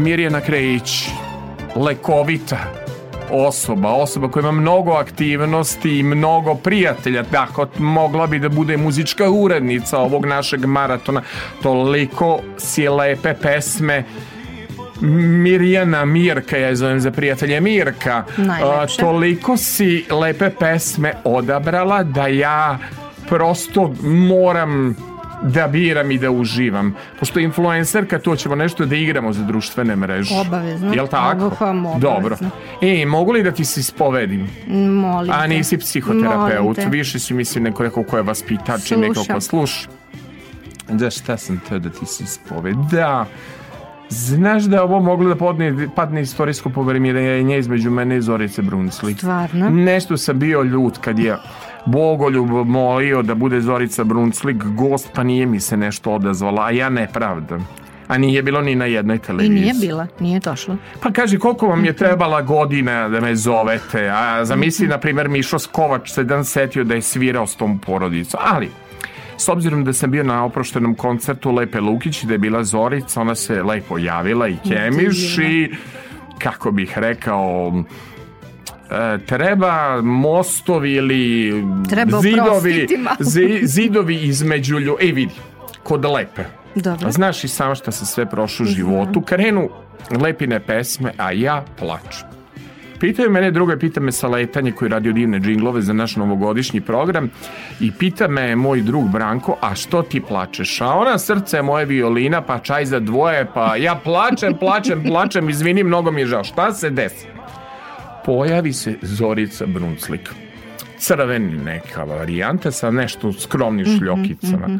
Mirjana Krejić, lekovita osoba, osoba koja ima mnogo aktivnosti i mnogo prijatelja, tako mogla bi da bude muzička urednica ovog našeg maratona. Toliko si lepe pesme Mirjana Mirka, ja je zovem za prijatelje Mirka. A, toliko si lepe pesme odabrala da ja prosto moram da biram i da uživam. Pošto influencerka, to ćemo nešto da igramo za društvene mreže. Obavezno. Jel tako? Obuhvam, obavezno. Dobro. E, mogu li da ti se ispovedim? Molim A nisi psihoterapeut, više si mislim neko rekao ko je vaspitač i neko ko sluša. Da, šta sam to da ti se ispovedam? Da. Znaš da je ovo moglo da podne, padne istorijsko povremiranje da između mene i Zorice Brunsli? Stvarno? Nešto sam bio ljut kad je Bogoljub molio da bude Zorica Brunclik gost, pa nije mi se nešto odazvala, a ja ne pravdam. A nije bilo ni na jednoj televiziji. I nije bila, nije došla. Pa kaži, koliko vam je mhm. trebala godina da me zovete? A zamisli, mhm. na primer, Mišo Skovač se dan setio da je svirao s tom porodicom. Ali, s obzirom da sam bio na oproštenom koncertu Lepe Lukić da je bila Zorica, ona se lepo javila i kemiš i, kako bih rekao, E, treba mostovi ili treba zidovi, zi, zidovi između ljudi. Ej vidi, kod lepe. Dobro. Znaš i sam što sam sve prošao u mhm. životu. Krenu lepine pesme, a ja plaču. Pitaju mene druga, pita me sa letanje koji radio divne džinglove za naš novogodišnji program i pita me moj drug Branko, a što ti plačeš? A ona srce moje violina, pa čaj za dvoje, pa ja plačem, plačem, plačem, izvini, mnogo mi je žao. Šta se desi? pojavi se Zorica Brunslik. Crveni neka varijanta sa nešto skromnim mhm, šljokicama. Mm -hmm.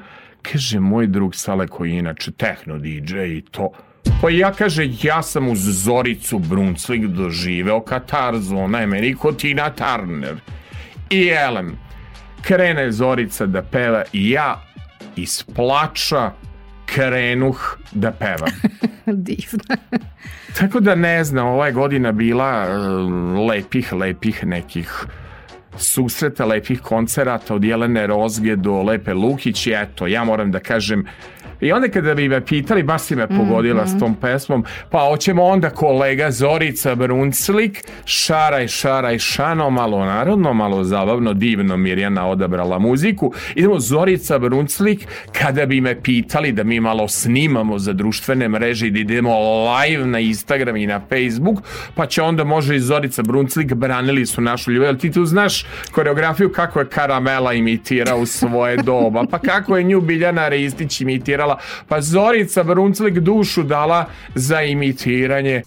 Kaže moj drug Sale koji je inače tehno DJ i to. Pa ja kaže, ja sam uz Zoricu Brunslik doživeo katarzu, ona je meni Tina Turner. I elem, krene Zorica da peva i ja iz plača krenuh da pevam. [laughs] Divno. Tako da ne znam, ova je godina bila e, lepih, lepih nekih susreta, lepih koncerata od Jelene Rozge do Lepe Lukić i eto, ja moram da kažem I onda kada bi me pitali, baš si me mhm. pogodila mm -hmm. s tom pesmom, pa hoćemo onda kolega Zorica Brunclik, šaraj, šaraj, šano, malo narodno, malo zabavno, divno Mirjana odabrala muziku. Idemo Zorica Brunclik, kada bi me pitali da mi malo snimamo za društvene mreže i da idemo live na Instagram i na Facebook, pa će onda može i Zorica Brunclik, branili su našu ljubav, jer ti tu znaš koreografiju kako je Karamela imitira u svoje doba, pa kako je nju Biljana Ristić imitira imitirala, pa Zorica Brunclik dušu dala za imitiranje.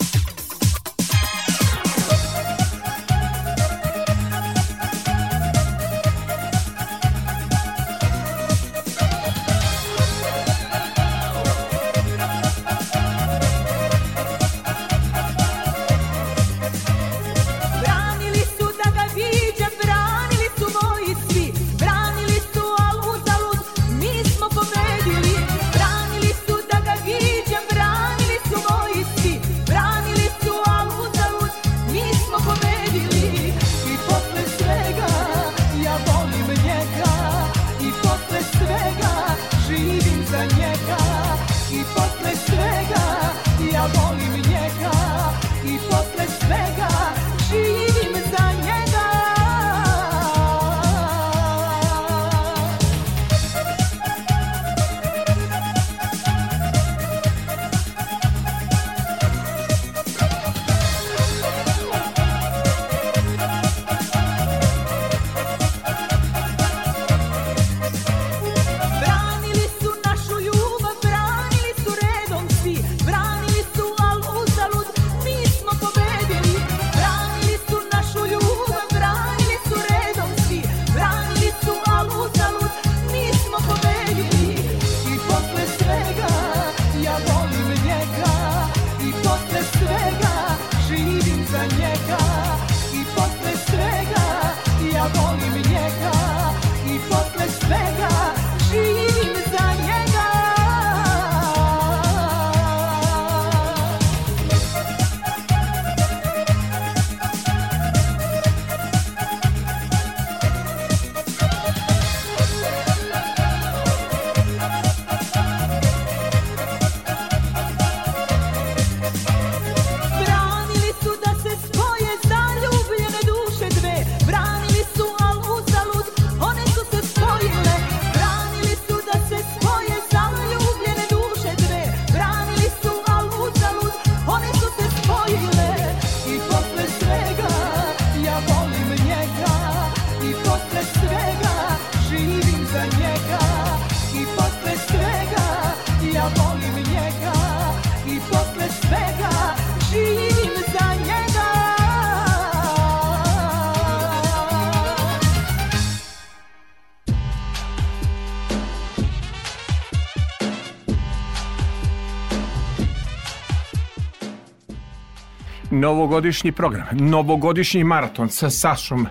novogodišnji program, novogodišnji maraton sa Sašom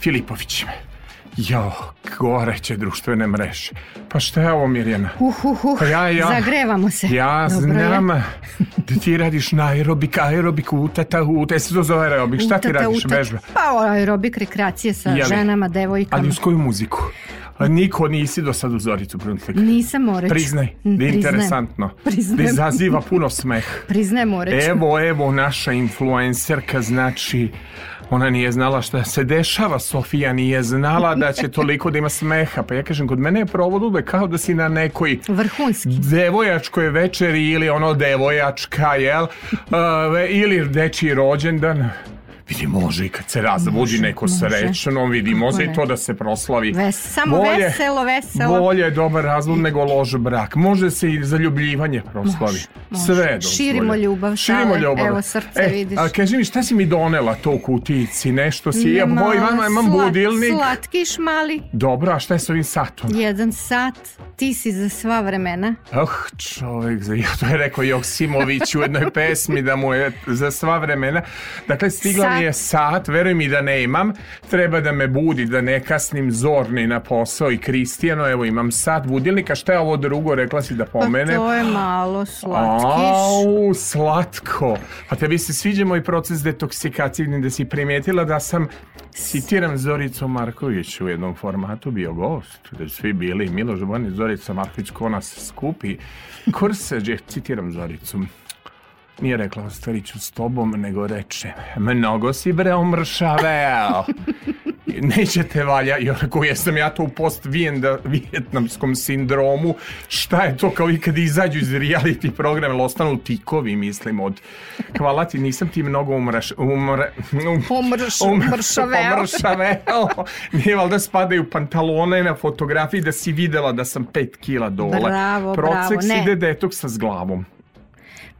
Filipovićem. Jo, goreće društvene mreže. Pa šta je ovo, Mirjana? Uh, uh, uh, pa ja, ja, zagrevamo se. Ja Dobro znam [laughs] da ti radiš na aerobik, aerobik, utata, utata, jesi to zove aerobik, šta ti radiš, vežba? Pa aerobik, rekreacije sa Jeli? ženama, devojkama. Ali uz koju muziku? Niko nisi do sad u Zoricu Brunhek. Nisam Moreć. Priznaj, da interesantno. Da izaziva puno smeh. Priznaj Moreć. Evo, evo naša influencerka, znači ona nije znala šta se dešava, Sofija nije znala da će toliko da ima smeha. Pa ja kažem, kod mene je provod uvek kao da si na nekoj Vrhunski. devojačkoj večeri ili ono devojačka, jel? Uh, [laughs] ili dečiji rođendan. Vidi, može i kad se razbudi neko srećno, vidi, može i to da se proslavi. Ves, samo bolje, veselo, veselo. Bolje je dobar razvod nego loš brak. Može se i zaljubljivanje proslavi. Može, Sve može. Širimo ljubav. Širimo ljubav. Evo srce e, vidiš. A kaži mi, šta si mi donela to u kutici? Nešto si, ja moj, imam, imam slat, budilnik. Slatkiš mali. Dobro, a šta je s ovim satom? Jedan sat, ti si za sva vremena. Ah, čovek, [laughs] to je rekao Joksimović u jednoj pesmi da mu je za sva vremena. Dakle, stigla je sat, veruj mi da ne imam, treba da me budi, da ne kasnim zorni na posao i Kristijano, evo imam sat budilnika, šta je ovo drugo, rekla si da pa pomene. Pa to je malo slatkiš. Au, slatko. Pa tebi se sviđa moj proces detoksikacije, da si primetila da sam, citiram Zoricu Marković u jednom formatu, bio gost, da svi bili, Miloš Bojani, Zorica Marković, ko nas skupi, kurseđe, citiram Zoricu. Nije rekla, ostvarit ću s tobom, nego reče, mnogo si bre omršaveo. [laughs] te valja, jer ako jesam ja to u post-vijetnamskom sindromu, šta je to kao i kad izađu iz reality programa, ili ostanu tikovi, mislim, od hvala ti, nisam ti mnogo umraš, umre, um, Omrš, um, omršaveo. omršaveo. Nije valjda spadaju pantalone na fotografiji da si videla da sam pet kila dole. Bravo, Procek bravo. Procek ide detoks sa glavom.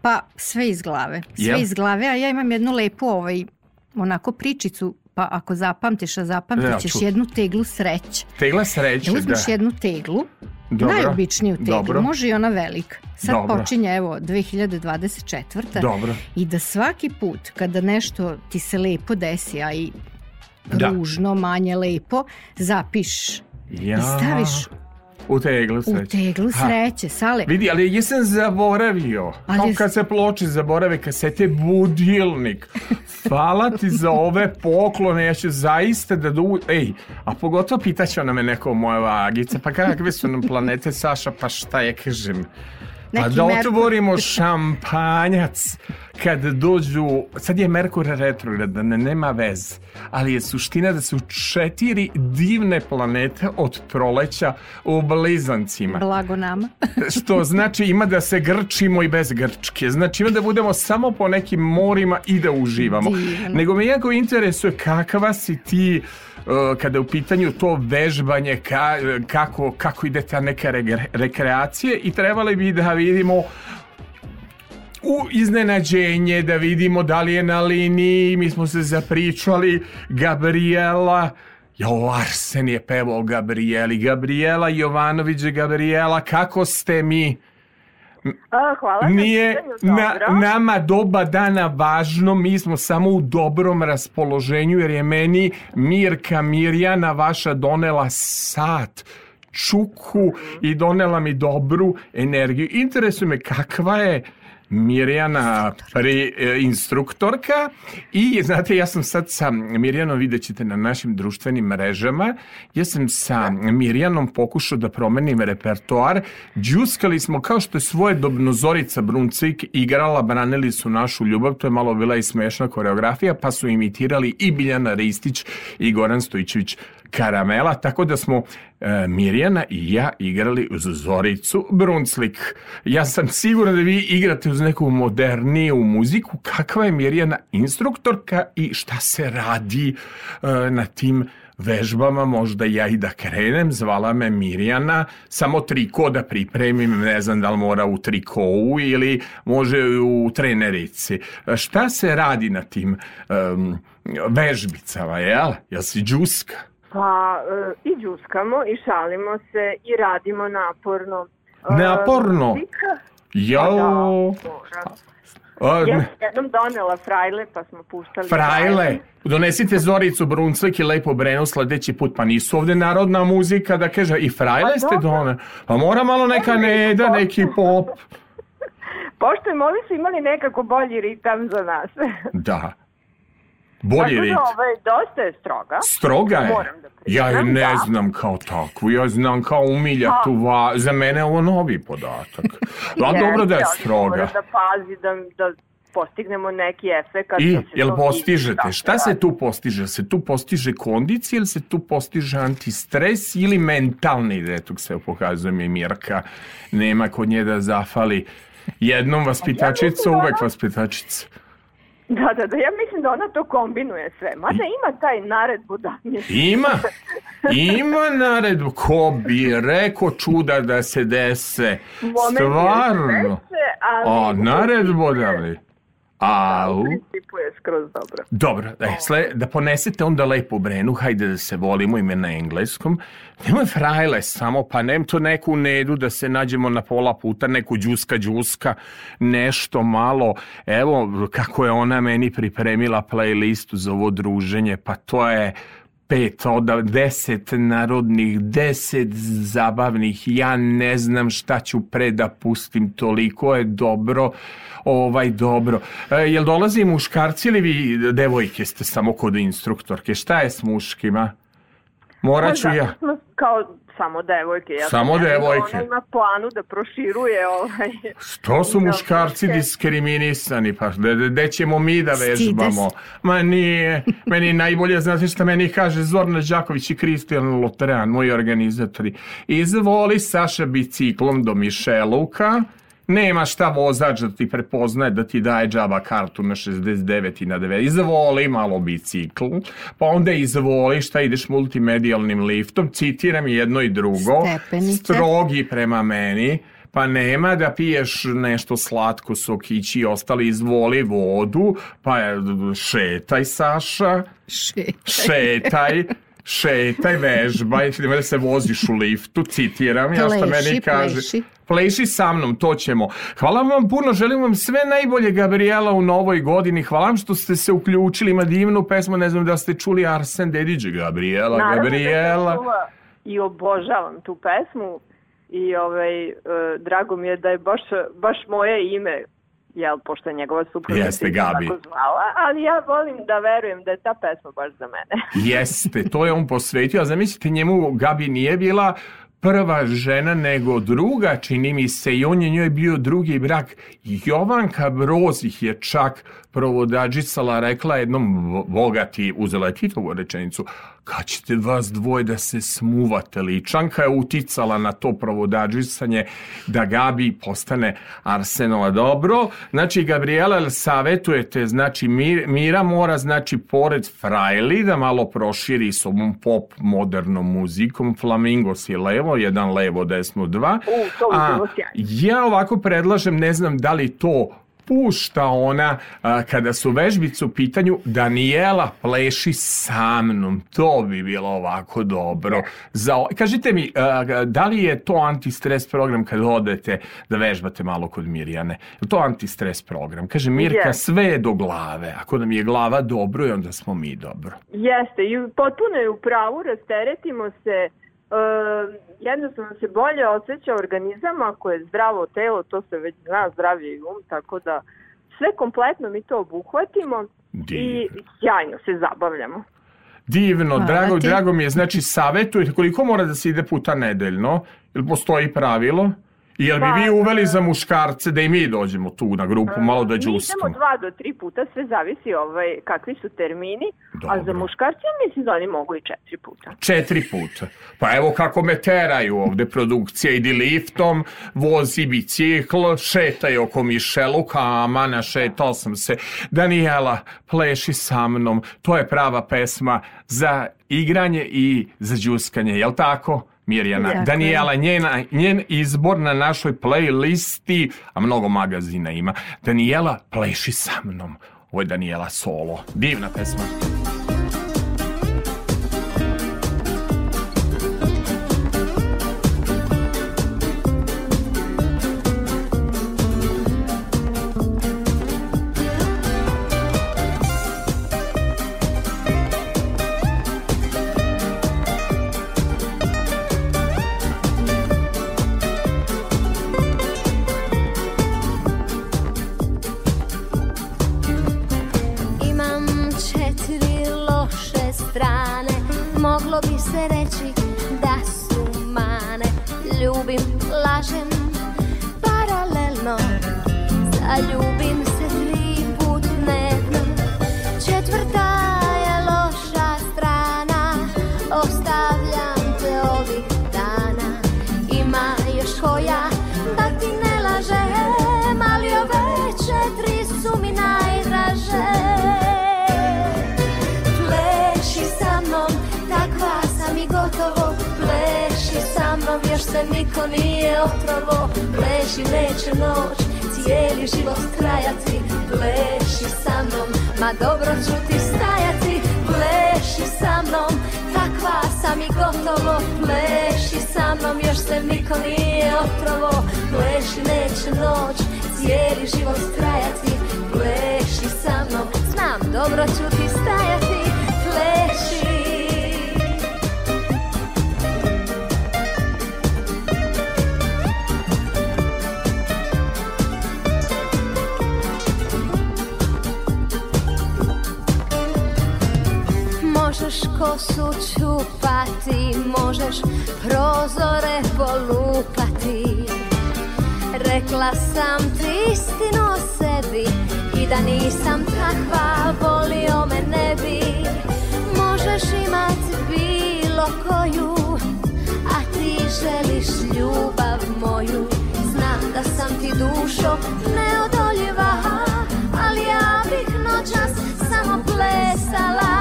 Pa sve iz glave. Sve yep. iz glave, a ja imam jednu lepu ovaj, onako pričicu pa ako zapamtiš, a zapamtit ćeš ja, jednu teglu sreće. Tegla sreće, e, da. Uzmiš jednu teglu, Dobro. najobičniju teglu, Dobro. može i ona velika. Sad Dobro. počinje, evo, 2024. Dobro. I da svaki put kada nešto ti se lepo desi, a i da. manje lepo, zapiš ja. i staviš U teglu sreće. U teglu sreće, ha. sale. Vidi, ali jesam zaboravio. Ali Kao kad se ploče zaborave, kad se te budilnik. Hvala ti za ove poklone, ja ću zaista da... Du... Ej, a pogotovo pitaće ona me neko moja vagica, pa kakve su nam planete, Saša, pa šta je, kažem. Pa da otvorimo šampanjac kad dođu, sad je Merkur retrograd, ne, nema vez, ali je suština da su četiri divne planete od proleća u blizancima. Blago nama. [laughs] što znači ima da se grčimo i bez grčke. Znači ima da budemo samo po nekim morima i da uživamo. Divno. Nego me jako interesuje kakva si ti e, kada je u pitanju to vežbanje ka, kako, kako ide ta neka re, rekreacije i trebali bi da vidimo u iznenađenje da vidimo da li je na liniji, mi smo se zapričali, Gabriela, Jo, Arsen je pevao Gabrieli, Gabriela Jovanović, Gabriela, kako ste mi? A, hvala Nije na, nama doba dana važno, mi smo samo u dobrom raspoloženju jer je meni Mirka Mirjana vaša donela sat čuku i donela mi dobru energiju. Interesuje me kakva je Mirjana pri, e, instruktorka i znate ja sam sad sa Mirjanom vidjet ćete na našim društvenim mrežama ja sam sa Mirjanom pokušao da promenim repertoar džuskali smo kao što je svoje dobno Zorica Bruncik igrala branili su našu ljubav to je malo bila i smešna koreografija pa su imitirali i Biljana Ristić i Goran Stojićević karamela, tako da smo e, Mirjana i ja igrali uz Zoricu Brunslik. Ja sam siguran da vi igrate uz neku moderniju muziku. Kakva je Mirjana instruktorka i šta se radi e, na tim vežbama možda ja i da krenem, zvala me Mirjana, samo triko da pripremim, ne znam da li mora u trikovu ili može u trenerici. Šta se radi na tim um, vežbicama, jel? Jel si džuska? Pa e, i džuskamo i šalimo se i radimo naporno. E, naporno? E, Jao! Da, ja sam jednom donela frajle pa smo puštali. Frajle? frajle. Donesite Zoricu Brunclik i Lepo Brenu sledeći put. Pa nisu ovde narodna muzika da kaže i frajle pa, ste doneli. Pa mora malo neka ne da neki pop. [laughs] Pošto je, oni su imali nekako bolji ritam za nas. da. Bolji da, rit. Ovaj, dosta je stroga. Stroga je? Moram da ja je ne da. znam kao takvu, ja znam kao umiljatu va, za mene je ovo novi podatak. A dobro da je stroga. Da pazi, da, da postignemo neki efekt. I, da jel postižete? Vidi, Šta da. se tu postiže? Se tu postiže kondicija ili se tu postiže antistres ili mentalni detoks? Evo pokazuje mi Mirka. Nema kod nje da zafali. Jednom vaspitačica, uvek vaspitačica. Da, da, da, ja mislim da ona to kombinuje sve. Mada ima taj naredbu da Ima, [laughs] ima naredbu. Ko bi rekao čuda da se dese? Moment Stvarno. Da dese, ali... O, naredbu da li? Au. Da, u principu je skroz dobro. Dobro, da, sle, da ponesete onda lepo brenu, hajde da se volimo ime na engleskom. Nemoj frajle samo, pa nem to neku nedu da se nađemo na pola puta, neku džuska džuska, nešto malo. Evo kako je ona meni pripremila playlistu za ovo druženje, pa to je pet, od 10 narodnih, 10 zabavnih, ja ne znam šta ću pre da pustim, toliko je dobro, ovaj dobro. E, jel dolazi muškarci ili vi devojke ste samo kod instruktorke, šta je s muškima? Moraću ja. Kao samo devojke. Ja samo sam devojke. Ona ima planu da proširuje ovaj... Što su muškarci diskriminisani? Pa gde ćemo mi da vežbamo? Ma nije. Meni najbolje, znate šta meni kaže Zorna Đaković i Kristijan Loteran, moji organizatori. Izvoli Saša biciklom do Mišeluka nema šta vozač da ti prepoznaje da ti daje džaba kartu na 69 i na 9. Izvoli malo bicikl, pa onda izvoli šta ideš multimedijalnim liftom, citiram jedno i drugo, Stepenice. strogi prema meni, pa nema da piješ nešto slatko, sokići i ostali, izvoli vodu, pa šetaj Saša, šetaj, šetaj šetaj, vežbaj, nemoj da se voziš u liftu, citiram ja što meni kaže. Pleši. pleši sa mnom, to ćemo. Hvala vam puno, želim vam sve najbolje Gabriela u novoj godini. Hvala vam što ste se uključili, ima divnu pesmu, ne znam da ste čuli Arsen Dediđe, Gabriela, Naravno da Gabriela. Da I obožavam tu pesmu i ovaj, eh, drago mi je da je baš, baš moje ime jel, pošto je njegova supruga Jeste, Gabi. zvala, ali ja volim da verujem da je ta pesma baš za mene. [laughs] Jeste, to je on posvetio, a zamislite njemu Gabi nije bila prva žena nego druga, čini mi se, i on je njoj bio drugi brak. Jovanka Broz ih je čak provodađicala, rekla jednom bogati, uzela je Titovu rečenicu, kad ćete vas dvoje da se smuvate. Čanka je uticala na to provodađisanje da Gabi postane Arsenova dobro. Znači, Gabriela, savetujete, znači, Mira mora, znači, pored Frajli da malo proširi s ovom pop modernom muzikom. Flamingo je levo, jedan levo, desno, dva. U, to bi bilo sjajno. Ja ovako predlažem, ne znam da li to dopušta ona a, kada su vežbice u pitanju Daniela pleši sa mnom. To bi bilo ovako dobro. Za, kažite mi, a, da li je to antistres program kad odete da vežbate malo kod Mirjane? Je to antistres program? Kaže Mirka, yes. sve je do glave. Ako nam je glava dobro, onda smo mi dobro. Jeste, i potpuno je u pravu, rasteretimo se jednostavno se bolje osjeća organizam ako je zdravo telo, to se već zna zdravlje i um, tako da sve kompletno mi to obuhvatimo Divno. i sjajno se zabavljamo. Divno, Hvala drago, ti. drago mi je. Znači, savjetujete koliko mora da se ide puta nedeljno? Ili postoji pravilo? Jel bi da, vi uveli da. za muškarce da i mi dođemo tu na grupu, e, malo da džuskamo? Mi dva do tri puta, sve zavisi ovaj, kakvi su termini, Dobro. a za muškarce mislim da oni mogu i četiri puta. Četiri puta. Pa evo kako me teraju ovde produkcija, idi liftom, vozi bicikl, šetaj oko Mišeluka, amana, šetao sam se. Daniela, pleši sa mnom, to je prava pesma za igranje i za džuskanje, jel tako? Mirjana dakle. Danijela, njena, njen izbor na našoj playlisti, a mnogo magazina ima. Danijela, pleši sa mnom. Ovo je Danijela solo. Divna pesma. niko nije otrovo Pleši neće noć, cijeli život trajati Pleši sa mnom, ma dobro ću ti stajati Pleši sa mnom, takva sam i gotovo Pleši sa mnom, još se niko nije otrovo Pleši neće noć, cijeli život trajati Pleši sa mnom, znam dobro ću ti stajati Teško su čupati, možeš prozore polupati Rekla sam ti istinu o sebi I da nisam takva, volio me ne bi Možeš imat bilo koju A ti želiš ljubav moju Znam da sam ti dušo neodoljiva Ali ja bih noćas samo plesala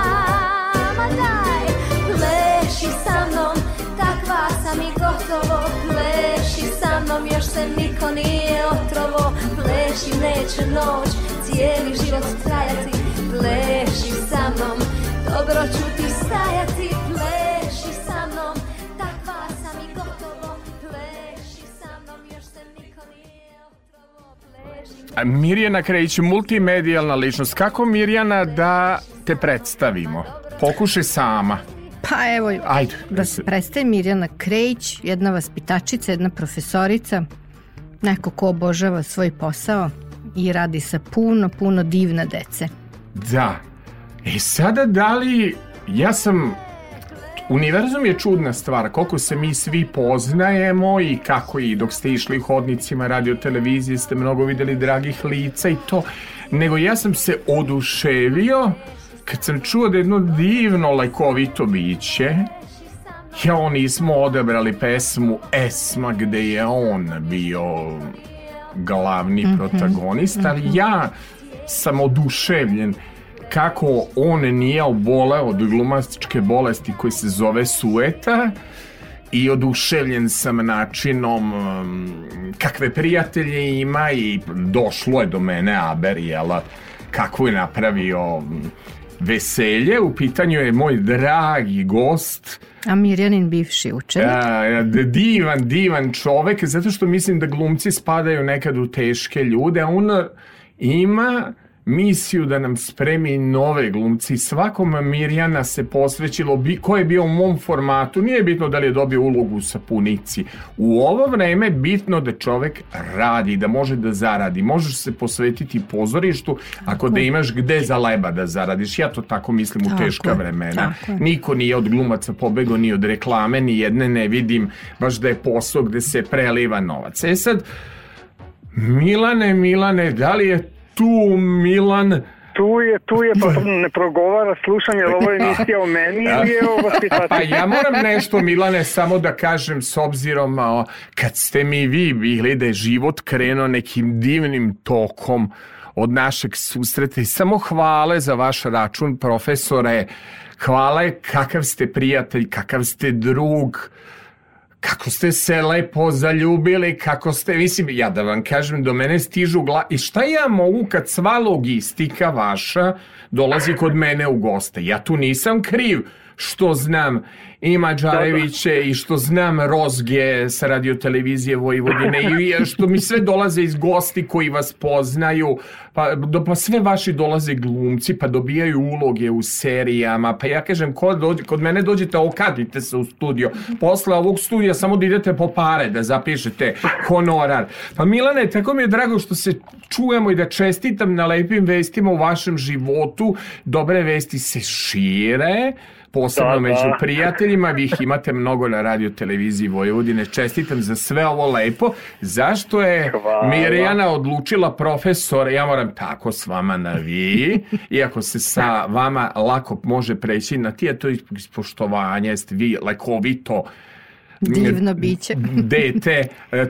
gotovo Pleši sa mnom, još se niko nije otrovo Pleši, neće noć, cijeli život trajati Pleši sa mnom, dobro ću ti stajati Pleši sa takva sam i gotovo Pleši sa mnom, još niko nije otrovo Mirjana Krejić, multimedijalna ličnost. Kako Mirjana da te predstavimo? Pokušaj sama. Pa evo, Ajde, da se prestaje Mirjana Krejić, jedna vaspitačica, jedna profesorica, neko ko obožava svoj posao i radi sa puno, puno divna dece. Da. E sada da li, ja sam Univerzum je čudna stvar, koliko se mi svi poznajemo i kako i dok ste išli hodnicima radio televizije ste mnogo videli dragih lica i to. Nego ja sam se oduševio kad sam čuo da jedno divno lajkovito biće, ja smo odabrali pesmu Esma gde je on bio glavni mm -hmm. protagonist, ali mm -hmm. ja sam oduševljen kako on nije oboleo od glumastičke bolesti koji se zove sueta i oduševljen sam načinom um, kakve prijatelje ima i došlo je do mene Aber, jela, kako je napravio um, veselje. U pitanju je moj dragi gost. A Mirjanin bivši učenik. A, divan, divan čovek, zato što mislim da glumci spadaju nekad u teške ljude, a on ima misiju da nam spremi nove glumci. Svakom Mirjana se posvećilo ko je bio u mom formatu, nije bitno da li je dobio ulogu u sapunici. U ovo vreme je bitno da čovek radi, da može da zaradi. Možeš se posvetiti pozorištu ako da imaš gde za leba da zaradiš. Ja to tako mislim u teška vremena. Niko nije od glumaca pobegao, ni od reklame, ni jedne ne vidim baš da je posao gde se preliva novac. E sad, Milane, Milane, da li je tu Milan tu je, tu je, pa ne progovara, slušam, jer ovo je emisija o meni da. ili je o vaspitaciji? Pa, pa ja moram nešto, Milane, samo da kažem, s obzirom, a, kad ste mi vi bili da je život krenuo nekim divnim tokom od našeg susreta i samo hvale za vaš račun, profesore, hvale kakav ste prijatelj, kakav ste drug, kako ste se lepo zaljubili, kako ste, mislim, ja da vam kažem, do mene stižu gla... I šta ja mogu kad sva logistika vaša dolazi kod mene u goste? Ja tu nisam kriv što znam Ima Đareviće i što znam Rozge sa radiotelevizije Vojvodine i što mi sve dolaze iz gosti koji vas poznaju, pa, do, pa sve vaši dolaze glumci, pa dobijaju uloge u serijama, pa ja kažem kod, dođe, kod mene dođete, okadite se u studio, posle ovog studija samo da idete po pare da zapišete honorar. Pa Milane, tako mi je drago što se čujemo i da čestitam na lepim vestima u vašem životu, dobre vesti se šire, posebno da, da. među [laughs] prijateljima, vi ih imate mnogo na radio televiziji Vojvodine. Čestitam za sve ovo lepo. Zašto je Hvala. Mirjana odlučila profesore, ja moram tako s vama na vi, [laughs] iako se sa vama lako može preći na ti, a to je ispoštovanje, vi lekovito Divno biće. [laughs] dete,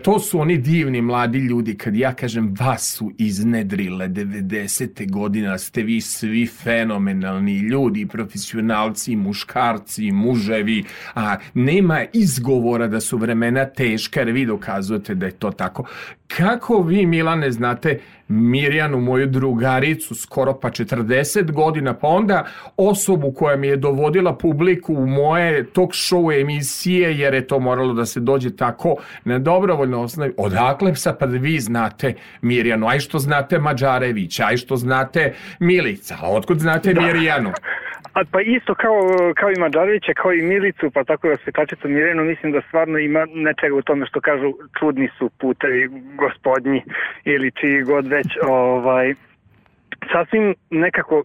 to su oni divni mladi ljudi, kad ja kažem vas su iznedrile 90. godina, ste vi svi fenomenalni ljudi, profesionalci, muškarci, muževi, a nema izgovora da su vremena teška, jer vi dokazujete da je to tako. Kako vi, Milane, znate Mirjanu, moju drugaricu, skoro pa 40 godina, pa onda osobu koja mi je dovodila publiku u moje talk show emisije, jer je to moralo da se dođe tako na dobrovoljno osnovi. Odakle sad pa da vi znate Mirjanu, aj što znate Mađarevića, aj što znate Milica, a otkud znate da. Mirjanu? [laughs] A pa isto kao, kao i Mađarevića, kao i Milicu, pa tako i osvetačicu Mirenu, mislim da stvarno ima nečega u tome što kažu čudni su putevi gospodnji ili čiji god već ovaj, sasvim nekako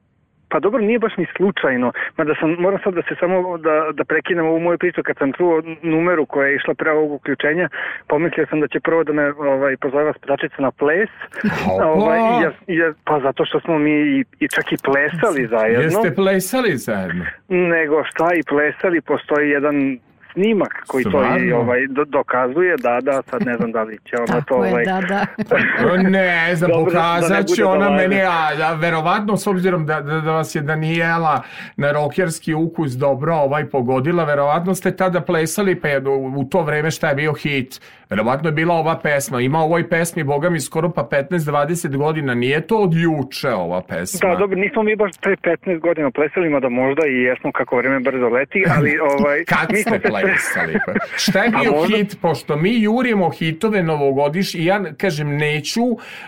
Pa dobro, nije baš ni slučajno. Mada sam, moram sad da se samo da, da prekinem ovu moju priču. Kad sam čuo numeru koja je išla pre ovog uključenja, pomislio sam da će prvo da me ovaj, pozove vaspitačica na ples. [laughs] ovaj, ja, ja, pa zato što smo mi i, i čak i plesali zajedno. Jeste plesali zajedno? Nego šta i plesali, postoji jedan snimak koji Svarno? to i ovaj, do, dokazuje, da, da, sad ne znam da li će ona to... Ovaj... da, da. [laughs] ne znam, Dobro, da pokazat će da ona meni, a, a verovatno s obzirom da, da, da vas je Danijela na rokerski ukus dobro ovaj pogodila, verovatno ste tada plesali, pa je, u to vreme šta je bio hit, Verovatno je bila ova pesma. Ima ovoj pesmi, boga mi, skoro pa 15-20 godina. Nije to od juče ova pesma. Da, dobro, nismo mi baš pre 15 godina plesali, da možda i jesmo kako vreme brzo leti, ali... [laughs] Ovaj, Kad mi se... plesali? Šta je [laughs] bio možda... hit? Pošto mi jurimo hitove novogodiš i ja, kažem, neću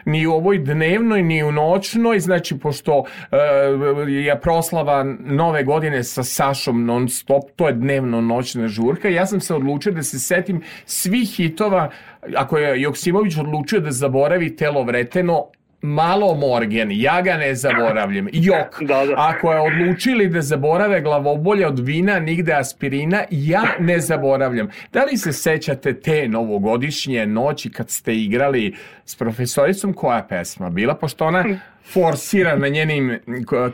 ni u ovoj dnevnoj, ni u noćnoj, znači, pošto e, je proslava nove godine sa Sašom non stop, to je dnevno noćna žurka, ja sam se odlučio da se setim svih hitova Vretena, ako je Joksimović odlučio da zaboravi telo Vreteno, malo Morgen, ja ga ne zaboravljam. [laughs] Jok, da, da. ako je odlučili da zaborave glavobolje od vina, nigde aspirina, ja ne zaboravljam. Da li se sećate te novogodišnje noći kad ste igrali s profesoricom koja pesma bila, pošto ona [laughs] forsira na njenim,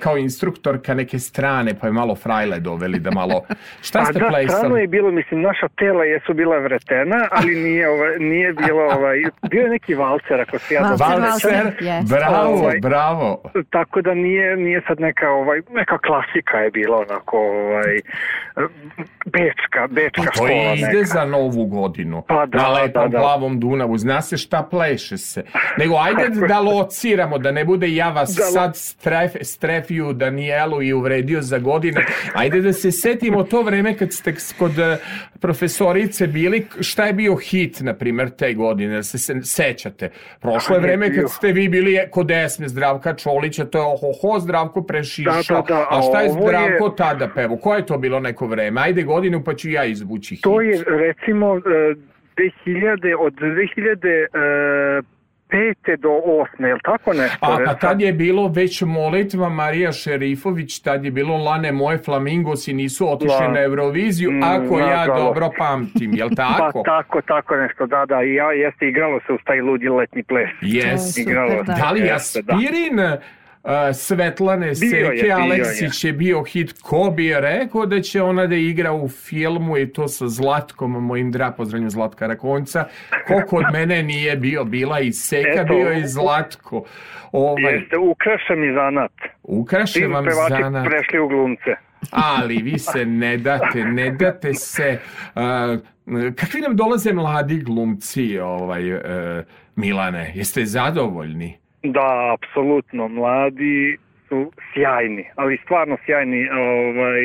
kao instruktorka neke strane, pa je malo frajle doveli da malo... Šta pa ste da, plesali? Pa strano je bilo, mislim, naša tela jesu bila vretena, ali nije, ovaj, nije bilo... Ovaj, bio je neki valcer, ako se ja valcer, valcer, bravo, ovaj, bravo. Tako da nije, nije sad neka, ovaj, neka klasika je bila, onako, ovaj, bečka, bečka pa to je ide za novu godinu. Pa da, na da, lepom da, da. plavom Dunavu. Zna se šta pleše se. Nego, ajde da lociramo, da ne bude ja ja vas da, sad stref, strefiju Danielu i uvredio za godine. Ajde da se setimo to vreme kad ste kod eh, profesorice bili, šta je bio hit, na primer, te godine, da se, se sećate. Prošlo je vreme kad ste vi bili kod Esme Zdravka Čolića, to je ohoho Zdravko prešišao, da, da, da, a šta je Zdravko je... tada pevo? Koje je to bilo neko vreme? Ajde godinu pa ću ja izvući hit. To je recimo 2000, eh, od 2000 pete do osme, je li tako nešto? A pa tad je bilo već molitva Marija Šerifović, tad je bilo Lane moje flamingosi nisu otišli da. na Euroviziju, mm, ako na, ja da, dobro pamtim, je li [laughs] pa tako? Pa tako, tako nešto, da, da, i ja jeste igralo se u taj ludi letni ples. Yes. Igralo. Da. da li Jaspirin Svetlane Seke Aleksić je. bio hit ko bi je rekao da će ona da igra u filmu i to sa Zlatkom mojim dra pozdravljam Zlatka Rakonca ko kod mene nije bio bila i Seka Eto, bio i Zlatko ovaj, jeste ukrašen i zanat ukrašen vam zanat prešli u glumce ali vi se ne date, ne date se. Uh, kakvi nam dolaze mladi glumci, ovaj, uh, Milane? Jeste zadovoljni? Da, apsolutno. Mladi su sjajni, ali stvarno sjajni ovaj,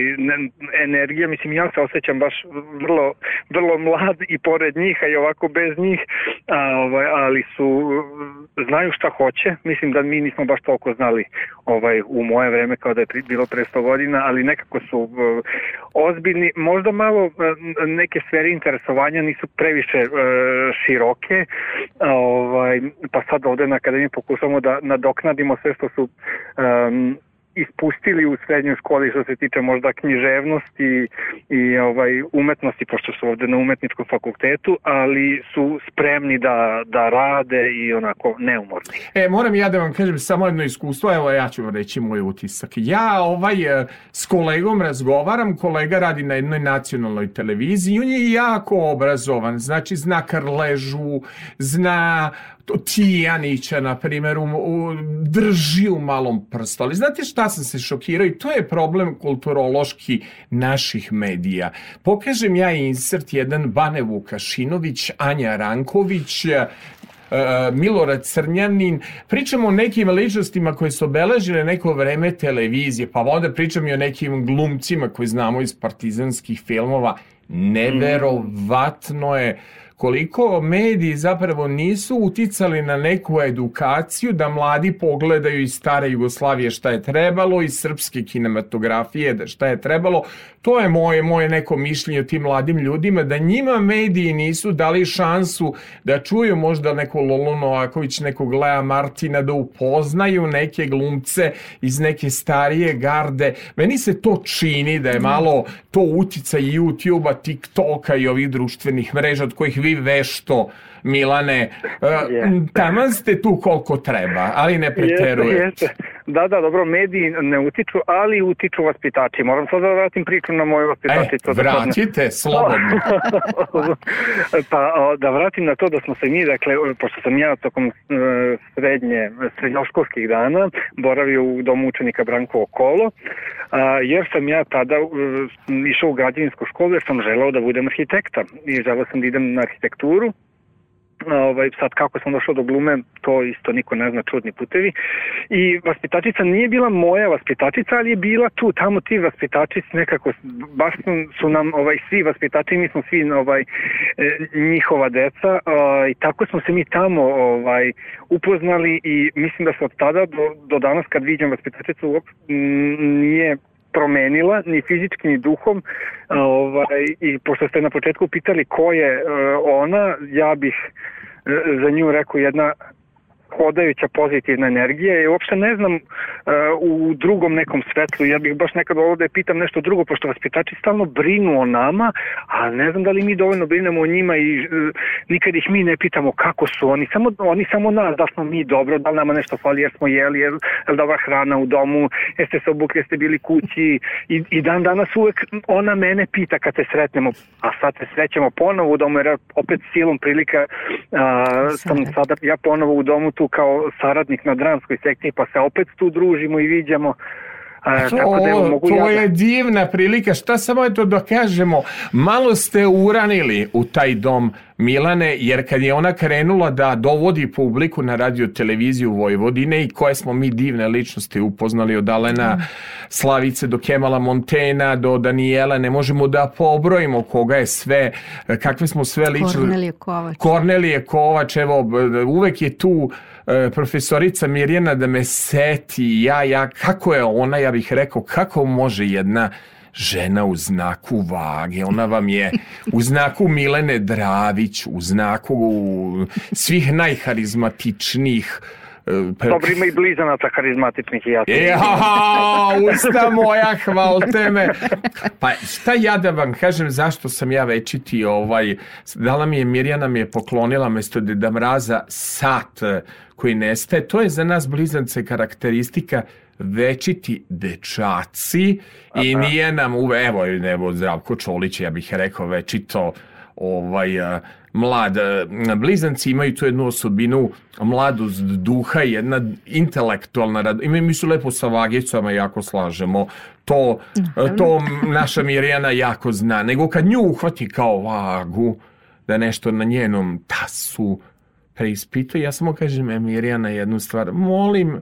energija. Mislim, ja se osjećam baš vrlo, vrlo mlad i pored njih, a i ovako bez njih, ovaj, ali su, znaju šta hoće. Mislim da mi nismo baš toliko znali ovaj, u moje vreme kao da je bilo pre 100 godina, ali nekako su eh, ozbiljni. Možda malo eh, neke sfere interesovanja nisu previše eh, široke, ovaj, pa sad ovde na akademiji pokušamo da nadoknadimo sve što su um, ispustili u srednjoj školi što se tiče možda književnosti i ovaj umetnosti pošto su ovde na umetničkom fakultetu, ali su spremni da, da rade i onako neumorni. E, moram ja da vam kažem samo jedno iskustvo, evo ja ću vam reći moj utisak. Ja ovaj e, s kolegom razgovaram, kolega radi na jednoj nacionalnoj televiziji, on je jako obrazovan, znači zna karležu, zna Tijanića, na primjer, u, u, drži u malom prstu. Ali znate šta sam se šokirao i to je problem kulturološki naših medija. Pokažem ja insert jedan Bane Vukašinović, Anja Ranković, e, e, Milorad Crnjanin. Pričamo o nekim ličnostima koje su obeležile neko vreme televizije, pa onda pričam i o nekim glumcima koji znamo iz partizanskih filmova. Mm. Neverovatno je koliko mediji zapravo nisu uticali na neku edukaciju da mladi pogledaju iz stare Jugoslavije šta je trebalo, iz srpske kinematografije da šta je trebalo. To je moje, moje neko mišljenje o tim mladim ljudima, da njima mediji nisu dali šansu da čuju možda neko Lolo Novaković, nekog Lea Martina, da upoznaju neke glumce iz neke starije garde. Meni se to čini da je mm. malo to utica i YouTube-a, TikToka i ovih društvenih mreža od kojih vi vešto, Milane. E, tamo ste tu koliko treba, ali ne preterujete. Jeste, jeste. Da, da, dobro, mediji ne utiču, ali utiču vaspitači. Moram sad da vratim priču na moju vaspitačicu. E, vratite, da slobodno. [laughs] pa da vratim na to da smo se mi, dakle, pošto sam ja tokom e, srednje, srednjoškolskih dana boravio u domu učenika Branko Okolo, jer sam ja tada išao u građevinsku školu jer sam želao da budem arhitekta i želao sam da idem na arhitekturu ovaj, sad kako sam došao do glume, to isto niko ne zna, čudni putevi. I vaspitačica nije bila moja vaspitačica, ali je bila tu, tamo ti vaspitačici nekako, baš su nam ovaj, svi vaspitači, mi smo svi ovaj, e, njihova deca i tako smo se mi tamo ovaj, upoznali i mislim da se od tada do, do danas kad viđam vaspitačicu nije promenila ni fizički ni duhom ovaj, i pošto ste na početku pitali ko je e, ona, ja bih e, za nju rekao jedna hodajuća pozitivna energija i uopšte ne znam uh, u drugom nekom svetlu, ja bih baš nekad ovde da pitam nešto drugo, pošto vaspitači stalno brinu o nama, a ne znam da li mi dovoljno brinemo o njima i uh, nikad ih mi ne pitamo kako su oni, samo, oni samo nas, da smo mi dobro, da li nama nešto fali, jer smo jeli, jer, da dobra hrana u domu, jeste se obukli, jeste bili kući i, i dan danas uvek ona mene pita kad se sretnemo, a sad se srećemo ponovo u domu, jer opet silom prilika uh, sam sada ja ponovo u domu tu kao saradnik na dramskoj sekciji, pa se opet tu družimo i viđamo. E, to, tako da evo, mogu to ja... je da- divna prilika, šta samo je to da kažemo, malo ste uranili u taj dom Milane, jer kad je ona krenula da dovodi publiku na radio televiziju Vojvodine i koje smo mi divne ličnosti upoznali od Alena mm. Slavice do Kemala Montena do Daniela, ne možemo da pobrojimo koga je sve, kakve smo sve ličnosti. Kornelije Kovač. Kornelije Kovač, evo, uvek je tu E, profesorica Mirjana da me seti, ja, ja, kako je ona, ja bih rekao, kako može jedna žena u znaku vage, ona vam je u znaku Milene Dravić, u znaku svih najharizmatičnijih Per... Dobro, ima i blizanaca harizmatičnih i jasnih. Jaha, e, usta moja, hvalte me. Pa šta ja da vam kažem zašto sam ja večiti ovaj, dala mi je Mirjana mi je poklonila mesto Deda Mraza sat koji nestaje. To je za nas blizance karakteristika večiti dečaci Aha. i nije nam uve, evo, evo Zdravko Čolić, ja bih rekao večito ovaj, mlad. E, blizanci imaju tu jednu osobinu, mladost duha, jedna intelektualna rad. Imaju mi su lepo sa vagicama, jako slažemo. To, e, to naša Mirjana jako zna. Nego kad nju uhvati kao vagu, da nešto na njenom tasu preispituje, ja samo kažem e, Mirjana jednu stvar. Molim,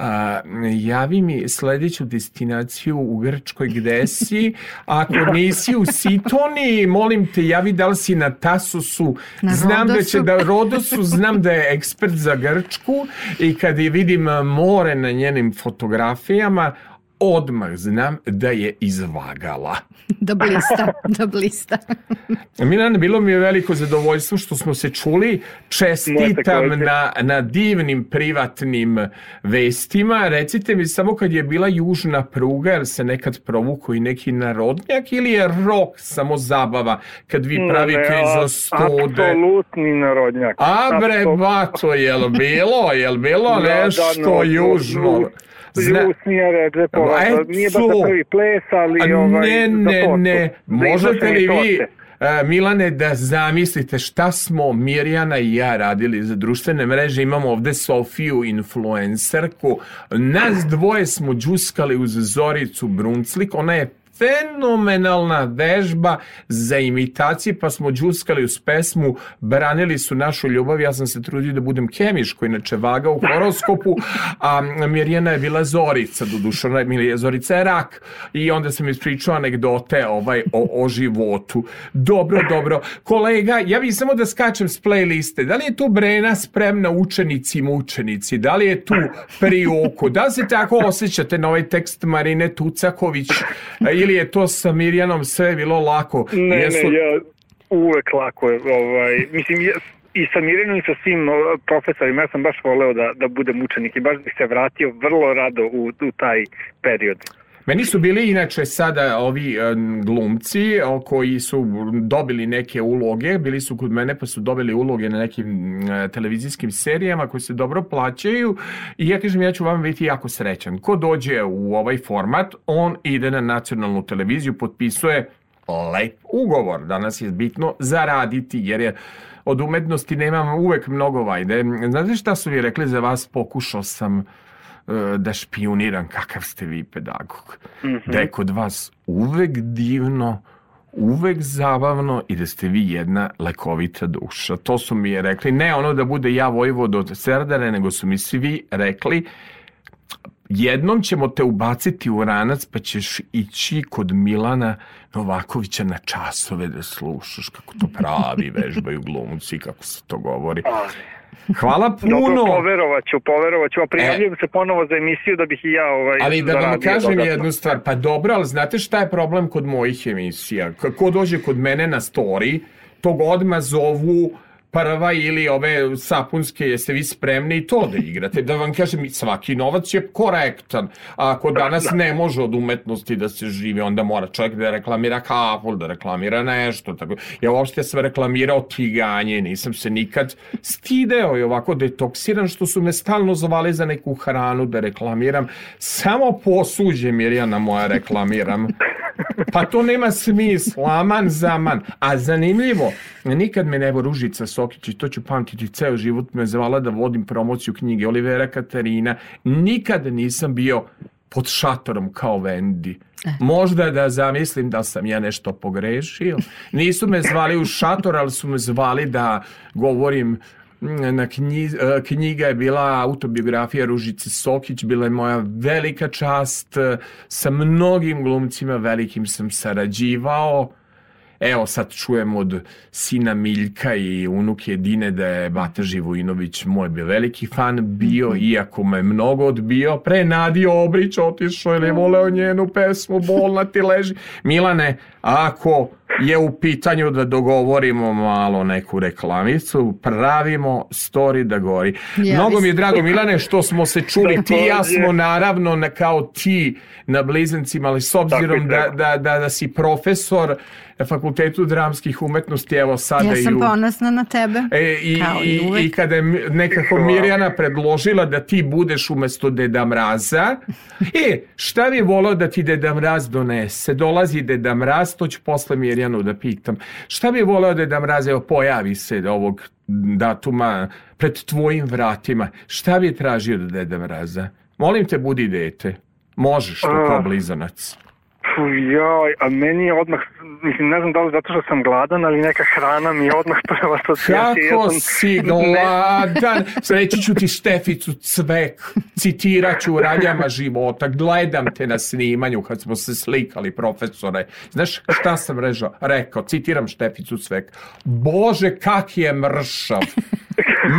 a, javi mi sledeću destinaciju u Grčkoj gde si, ako nisi u Sitoni, molim te javi da li si na Tasosu, na znam Rodosu. da će da Rodosu, znam da je ekspert za Grčku i kad je vidim more na njenim fotografijama, odmah znam da je izvagala. [laughs] Da blista, da blista. [laughs] Milana, bilo mi je veliko zadovoljstvo što smo se čuli. Čestitam na, na divnim privatnim vestima. Recite mi samo kad je bila južna pruga, jer se nekad provuku i neki narodnjak ili je rok samo zabava kad vi pravite ne, za stude? Apsolutni narodnjak. A bre, bato, jel bilo, jel bilo da, da, nešto južno? Zna... Ljusnija Ređepova, e, nije baš da prvi ples, ali ovaj, ne, ne, za ne, možete li vi, e, Milane, da zamislite šta smo Mirjana i ja radili za društvene mreže. Imamo ovde Sofiju, influencerku. Nas dvoje smo džuskali uz Zoricu Brunclik. Ona je fenomenalna vežba za imitacije, pa smo džuskali uz pesmu, branili su našu ljubav, ja sam se trudio da budem kemiš, koji inače vaga u horoskopu, a Mirjana je bila Zorica, dodušo, Mirjana Zorica je rak, i onda sam ispričao anegdote ovaj, o, o životu. Dobro, dobro. Kolega, ja bih samo da skačem s playliste. Da li je tu Brena spremna učenicima učenici? Da li je tu prioku? Da li se tako osjećate na ovaj tekst Marine Tucaković eh, ili ili je to sa Mirjanom sve bilo lako? Ne, Jesu... ne, ja uvek lako je. Ovaj, mislim, ja, i sa Mirjanom i sa svim profesorima, ja sam baš voleo da, da budem učenik i baš bih se vratio vrlo rado u, u taj period. Meni su bili inače sada ovi e, glumci e, koji su dobili neke uloge, bili su kod mene pa su dobili uloge na nekim e, televizijskim serijama koji se dobro plaćaju i ja kažem ja ću vam biti jako srećan. Ko dođe u ovaj format, on ide na nacionalnu televiziju, potpisuje lep ugovor. Danas je bitno zaraditi jer je od umetnosti nemam uvek mnogo vajde. Znate šta su mi rekli za vas? Pokušao sam E, da špioniram kakav ste vi pedagog. Mm -hmm. Da je kod vas uvek divno, uvek zabavno i da ste vi jedna lekovita duša. To su mi je rekli, ne ono da bude ja vojvod od Serdare, nego su mi svi rekli jednom ćemo te ubaciti u ranac pa ćeš ići kod Milana Novakovića na časove da slušaš kako to pravi [laughs] vežbaju glumci, kako se to govori. Hvala puno. Dobro, poverovat ću, poverovat ću. prijavljujem e, se ponovo za emisiju da bih i ja ovaj, Ali da vam kažem dodatno. jednu stvar, pa dobro, ali znate šta je problem kod mojih emisija? Ko dođe kod mene na story, tog odma zovu parava ili ove sapunske, jeste vi spremni i to da igrate. Da vam kažem, svaki novac je korektan. A ako da, danas da. ne može od umetnosti da se žive, onda mora čovjek da reklamira kapul, da reklamira nešto. Tako. Ja uopšte sam reklamirao tiganje, nisam se nikad stideo i ovako detoksiran, što su me stalno zvali za neku hranu da reklamiram. Samo posuđe Mirjana moja reklamiram. Pa to nema smisla, aman zaman. A zanimljivo, nikad me ne ružica s Sokić i to ću pamtiti ceo život me zvala da vodim promociju knjige Olivera Katarina. Nikada nisam bio pod šatorom kao Vendi. E. Možda da zamislim da sam ja nešto pogrešio. Nisu me zvali u šator, ali su me zvali da govorim na knji, e, knjiga je bila autobiografija Ružice Sokić, bila je moja velika čast, e, sa mnogim glumcima velikim sam sarađivao, Evo sad čujem od sina Miljka i unuke Dine da je Bata Živojinović moj bi veliki fan bio, mhm. iako me mnogo odbio. Pre Nadio Obrić otišao jer je voleo njenu pesmu, bolna ti leži. Milane, ako je u pitanju da dogovorimo malo neku reklamicu, pravimo story da gori. Ja, Mnogo mi je drago Milane što smo se čuli, ti i ja smo naravno na, kao ti na blizancima, ali s obzirom da, da, da, da si profesor na fakultetu dramskih umetnosti, evo sada ja i... Ja sam ponosna na tebe, e, i, kao i, uvek. I kada je nekako Mirjana predložila da ti budeš umesto Deda Mraza, e, šta bi volao da ti Deda Mraz donese? Dolazi Deda Mraz, to ću posle Mirjana Mirjanu da pitam, šta bi voleo da je Deda Mraz, evo, pojavi se ovog datuma pred tvojim vratima, šta bi tražio da Deda Mraza? Molim te, budi dete. Možeš, to kao ah. blizanac joj, a meni je odmah, mislim, ne znam da li zato što sam gladan, ali neka hrana mi je odmah prva asocijacija. Kako ja sam... si [laughs] gladan? Sreći ću ti Šteficu Cvek, citirat ću u radjama života, gledam te na snimanju kad smo se slikali, profesore. Znaš šta sam režao? rekao, citiram Šteficu Cvek, Bože kak je mršav.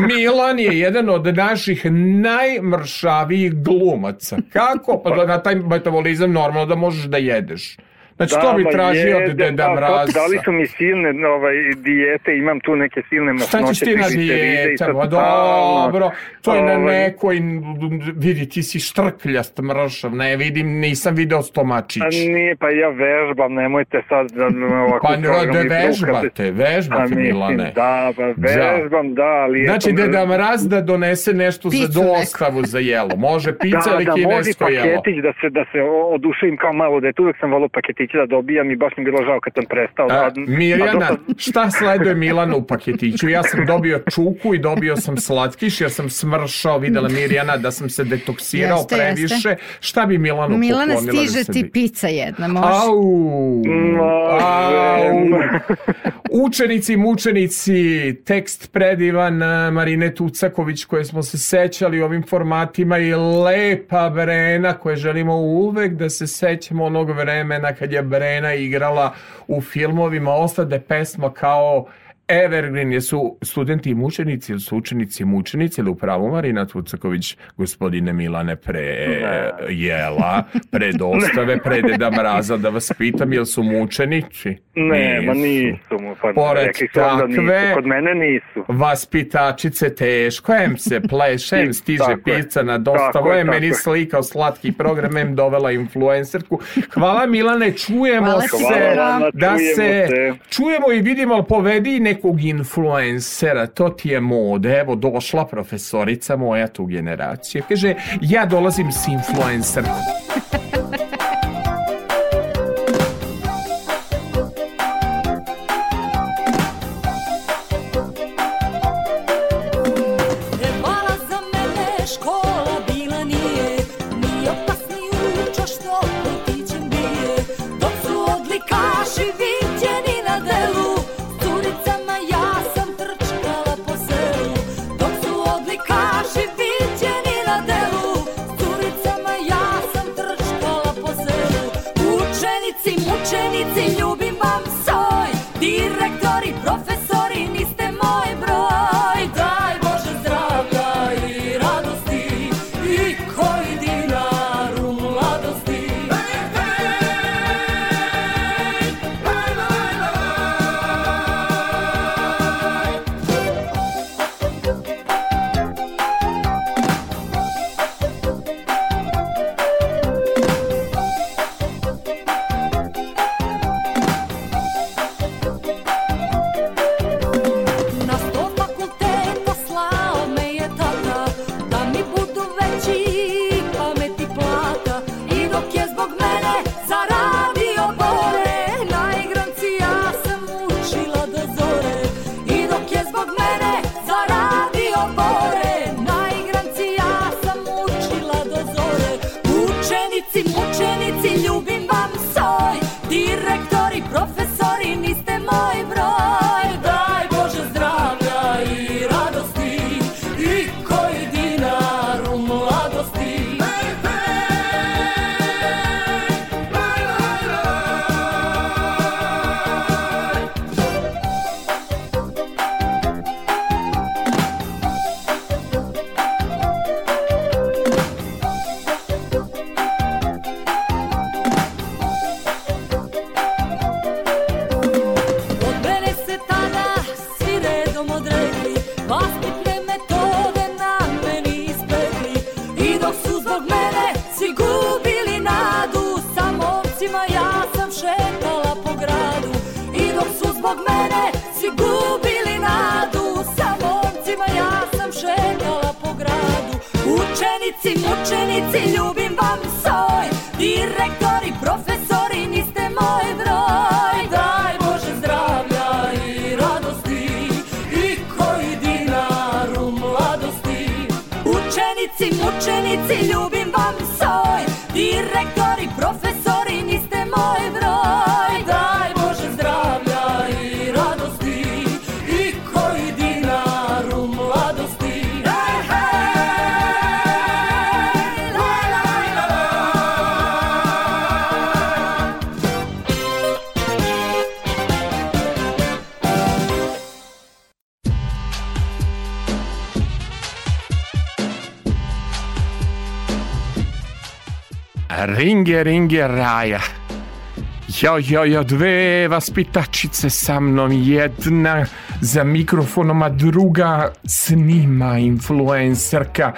Milan je jedan od naših najmršavijih glumaca. Kako? Pa da, na taj metabolizam normalno da možeš da jedeš. będziesz Znači da, to bi tražio od Deda Mraza. Dali su mi silne ovaj, dijete, imam tu neke silne masnoće. Šta ćeš ti na dijetama? Dobro, to je na ovaj. nekoj, vidi ti si štrkljast mršav, ne vidim, nisam video stomačić. A nije, pa ja vežbam, nemojte sad da [laughs] ovako... pa ne, vežbate, vežbate Milane. Da, pa vežbam, da, ali... Znači Deda Mraz da donese nešto za dostavu za jelo, može [laughs] da, pizza ili da, kinesko jelo. Da, da, paketić, da se, da se odušim kao malo dete, uvek sam volio paketić paketiće da dobijam i baš mi bilo žao kad sam prestao. A, Mirjana, šta sleduje Milanu u paketiću? Ja sam dobio čuku i dobio sam slatkiš jer sam smršao, videla mm. Mirjana da sam se detoksirao jeste, previše. Jeste. Šta bi Milanu poklonila? Milana poklonila? stiže ti pizza jedna, može. Au, au. Učenici, mučenici, tekst predivan Marine Tucaković koje smo se sećali u ovim formatima i lepa vrena koje želimo uvek da se sećamo onog vremena kad kad je Brena igrala u filmovima, ostade pesma kao Evergreen jesu studenti i mučenici ili su učenici i mučenici ili upravo Marina Tucaković gospodine Milane pre jela, pre dostave, pre deda mraza da vas pitam jel su mučenici? Ne, nisu. ma nisu. Pa, Pored takve, nisu. kod mene nisu. Vaspitačice teško, em se pleše, em stiže pizza na dostavu, em meni slikao slatki program, em dovela influencerku. Hvala Milane, čujemo hvala se, hvala, da čujemo se, te. čujemo i vidimo, povedi nek nekog influencera, to ti je mode, evo došla profesorica moja tu generacija, kaže ja dolazim s influencerom. ringe, ringe, raja. Jo, jo, jo, dve vaspitačice sa mnom, jedna za mikrofonom, a druga snima influencerka.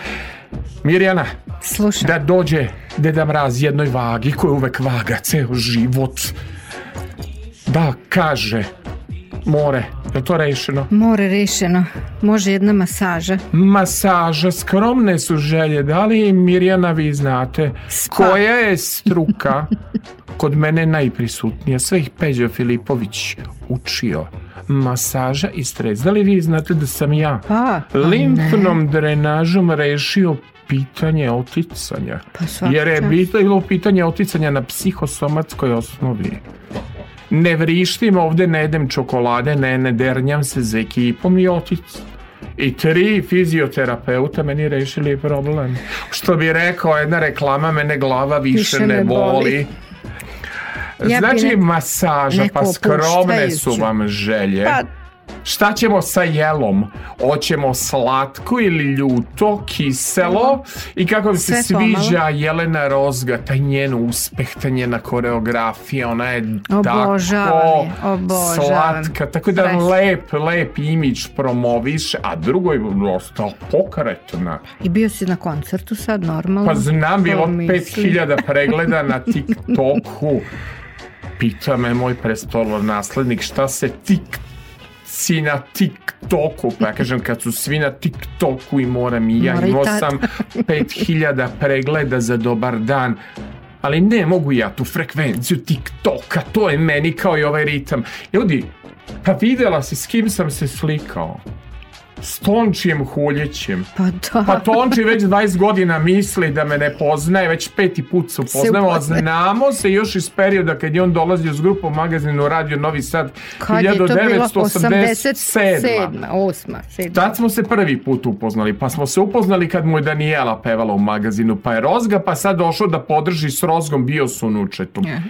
Mirjana, Slušam. da dođe Deda Mraz jednoj vagi, koja uvek vaga ceo život. Da, kaže, more, je to rešeno? More rešeno, može jedna masaža. Masaža, skromne su želje, da li Mirjana vi znate? Koja je struka kod mene najprisutnija? Sve ih Peđo Filipović učio. Masaža i stres. Da li vi znate da sam ja pa, pa limfnom ne. drenažom rešio pitanje oticanja? Pa jer je bilo pitanje oticanja na psihosomatskoj osnovi ne vrištim ovde, ne jedem čokolade, ne, ne dernjam se za ekipom i otic i tri fizioterapeuta meni rešili problem. Što bi rekao, jedna reklama mene glava više, više ne boli. boli. Ja znači, masaža, pa skromne su vam želje. Pa Šta ćemo sa jelom? Hoćemo slatko ili ljuto, kiselo? I kako mi se sviđa pomalo. Jelena Rozga, taj njen uspeh, ta njena koreografija, ona je obožavam tako je, obožavam. slatka, tako da Fresh. lep, lep imidž promoviš, a drugo je ostao pokaretna. I bio si na koncertu sad, normalno? Pa znam, bilo 5000 [laughs] pregleda na TikToku. Pita me moj prestolov naslednik šta se TikTok si na TikToku, pa ja kažem kad su svi na TikToku i moram i ja, imao sam 5000 pregleda za dobar dan, ali ne mogu ja tu frekvenciju TikToka, to je meni kao i ovaj ritam. Ljudi, pa videla si s kim sam se slikao s Tončijem Huljećem. Pa da. Pa Tonči već 20 godina misli da me ne poznaje, već peti put se upoznamo, znamo se još iz perioda kad je on dolazio s grupom magazinu Radio Novi Sad kad 1987. 8. 7. Tad smo se prvi put upoznali, pa smo se upoznali kad mu je Danijela pevala u magazinu, pa je Rozga, pa sad došao da podrži s Rozgom bio su nučetom. E,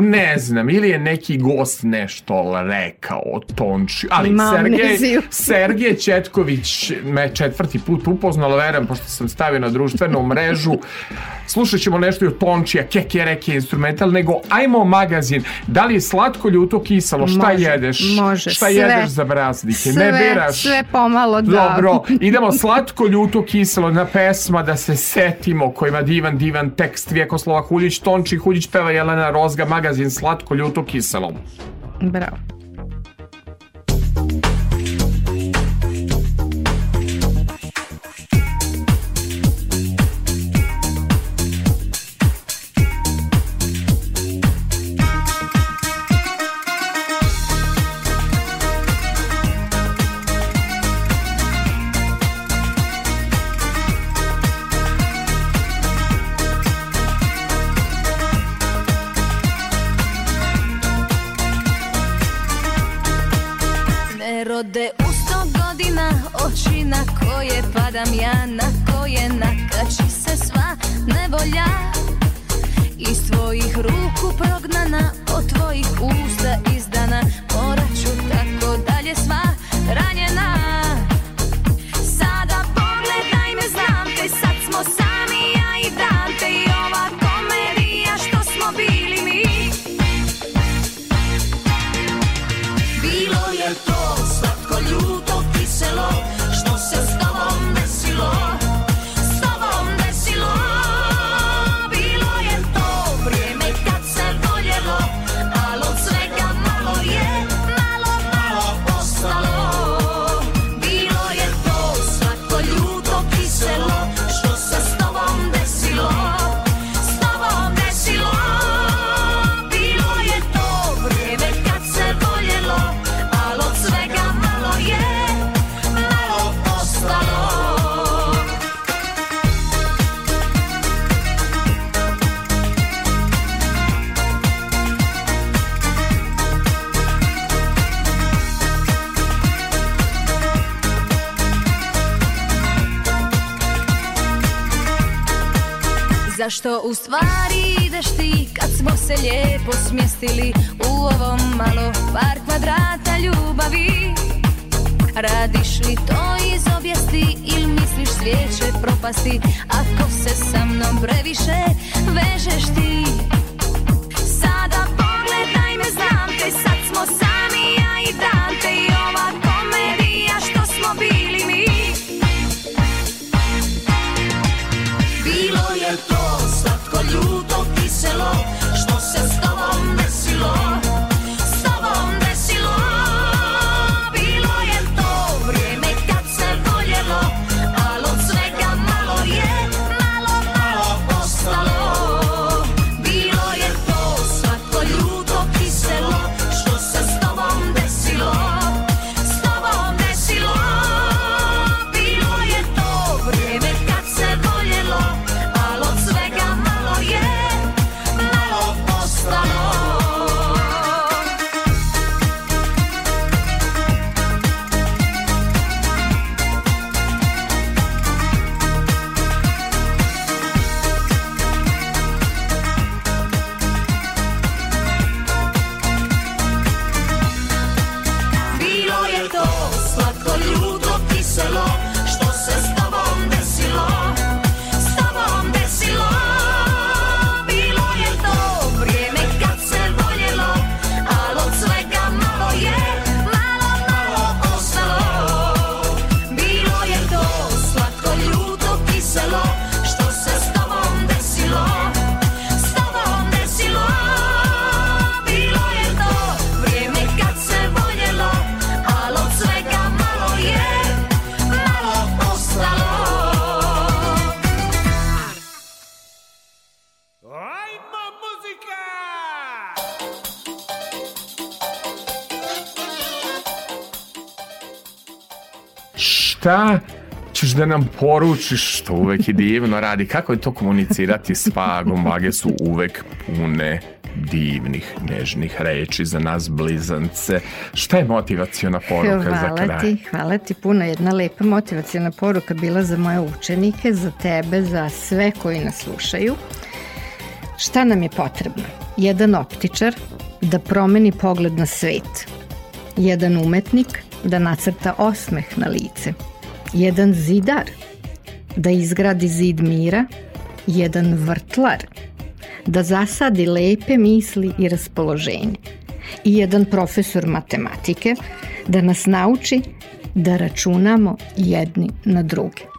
ne znam, ili je neki gost nešto rekao o Tonči, ali Sergej, Sergej Četko Petković me četvrti put upoznala, veram, pošto sam stavio na društvenu mrežu. Slušat ćemo nešto i od Tončija, keke, reke, instrumental, nego ajmo magazin. Da li je slatko, ljuto, kiselo? Šta može, jedeš? Može, Šta sve, jedeš za brazdike? Sve, ne biraš? Sve pomalo, da. Dobro, idemo slatko, ljuto, kiselo na pesma da se setimo, koja divan, divan tekst Vjekoslova Huljić, Tonči Huljić, peva Jelena Rozga, magazin slatko, ljuto, kiselo. Bravo. bude u sto godina oči na koje padam ja na koje nakači se sva nevolja iz tvojih ruku prognana od tvojih usta iz Što u stvari ideš ti kad smo se lijepo smjestili U ovom malo par kvadrata ljubavi Radiš li to iz objesti ili misliš svijet će propasti Ako se sa mnom previše vežeš ti Sada pogledaj me znam te sad smo sami ja i Dante i ova da nam poručiš, što uvek i divno radi. Kako je to komunicirati s vagom? Vage su uvek pune divnih, nežnih reči za nas blizance. Šta je motivacijona poruka hvala za kraj? ti, hvala ti puno. Jedna lepa motivacijona poruka bila za moje učenike, za tebe, za sve koji nas slušaju. Šta nam je potrebno? Jedan optičar da promeni pogled na svet. Jedan umetnik da nacrta osmeh na lice jedan zidar, da izgradi zid mira, jedan vrtlar, da zasadi lepe misli i raspoloženje i jedan profesor matematike da nas nauči da računamo jedni na druge.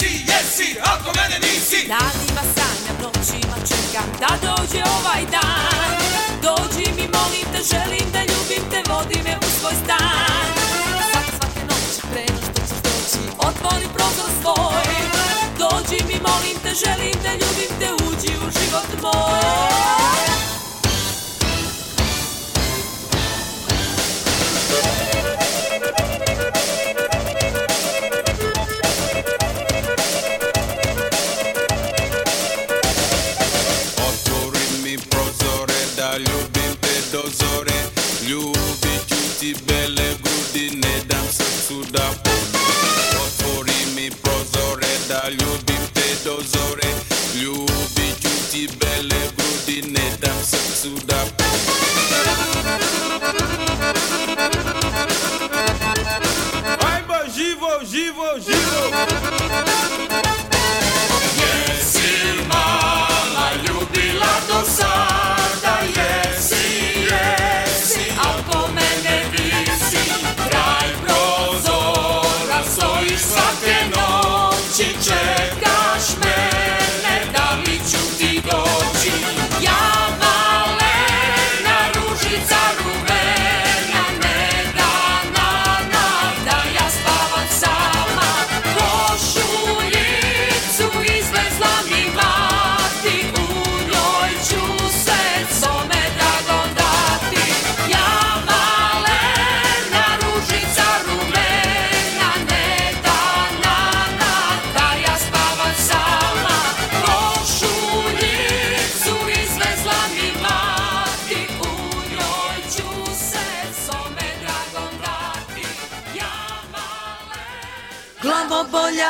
jesi, jesi, ako mene nisi Danima sanjam, noćima čekam da dođe ovaj dan Dođi mi, molim te, želim da ljubim te, vodi me u svoj stan Svake, svake noći, pre no što ćeš doći, otvori prozor svoj Dođi mi, molim te, želim da ljubim te, uđi u život moj prozore Ljubit ću ti bele grudi Ne dam srcu da pobudi Otvori mi prozore Da ljubim te do zore Ljubit ću ti bele grudi Ne dam srcu da pobudi Ajmo živo, živo, živo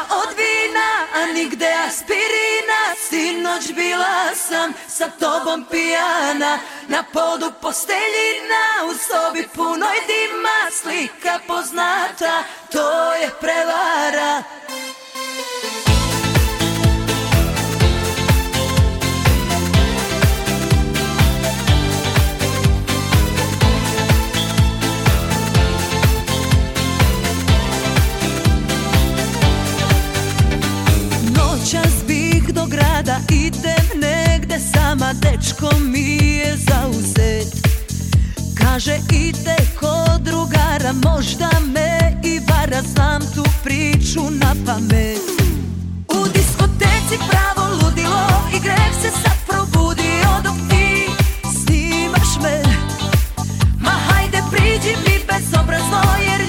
od vina, a nigde aspirina Sinoć bila sam sa tobom pijana Na podu posteljina, u sobi punoj dima Slika poznata, to je prevara noćas bih do grada Idem negde sama, dečko mi je zauzet Kaže ide kod drugara, možda me i vara Znam tu priču na pamet U diskoteci pravo ludilo i greh se sad probudio Dok ti snimaš me Ma hajde priđi mi bezobrazno jer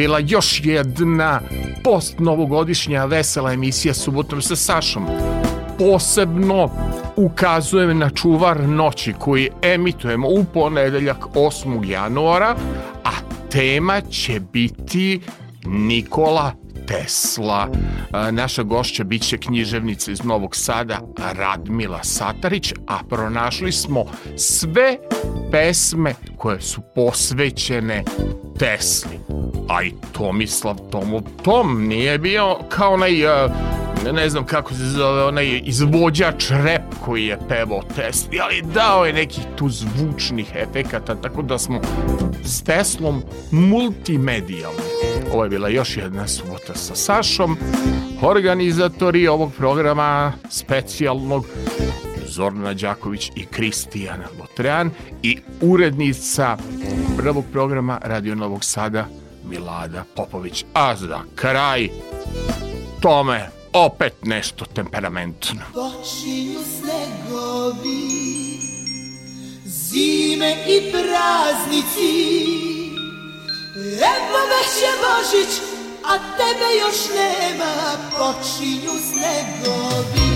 bila još jedna post-novogodišnja vesela emisija subotom sa Sašom. Posebno ukazujem na čuvar noći koji emitujemo u ponedeljak 8. januara, a tema će biti Nikola Tesla. Naša gošća bit će književnica iz Novog Sada Radmila Satarić, a pronašli smo sve pesme koje su posvećene Tesli a i Tomislav Tomo Tom nije bio kao onaj, e, ne znam kako se zove, onaj izvođač rep koji je pevao Tesli, ali dao je nekih tu zvučnih efekata, tako da smo s Teslom multimedijalni. Ovo je bila još jedna subota sa Sašom, organizatori ovog programa specijalnog Zorna Đaković i Kristijana Lotrean i urednica prvog programa Radio Novog Sada Milada Popović. A za kraj tome opet nešto temperamentno. Počinju snegovi, zime i praznici, evo već je Božić, a tebe još nema, počinju snegovi.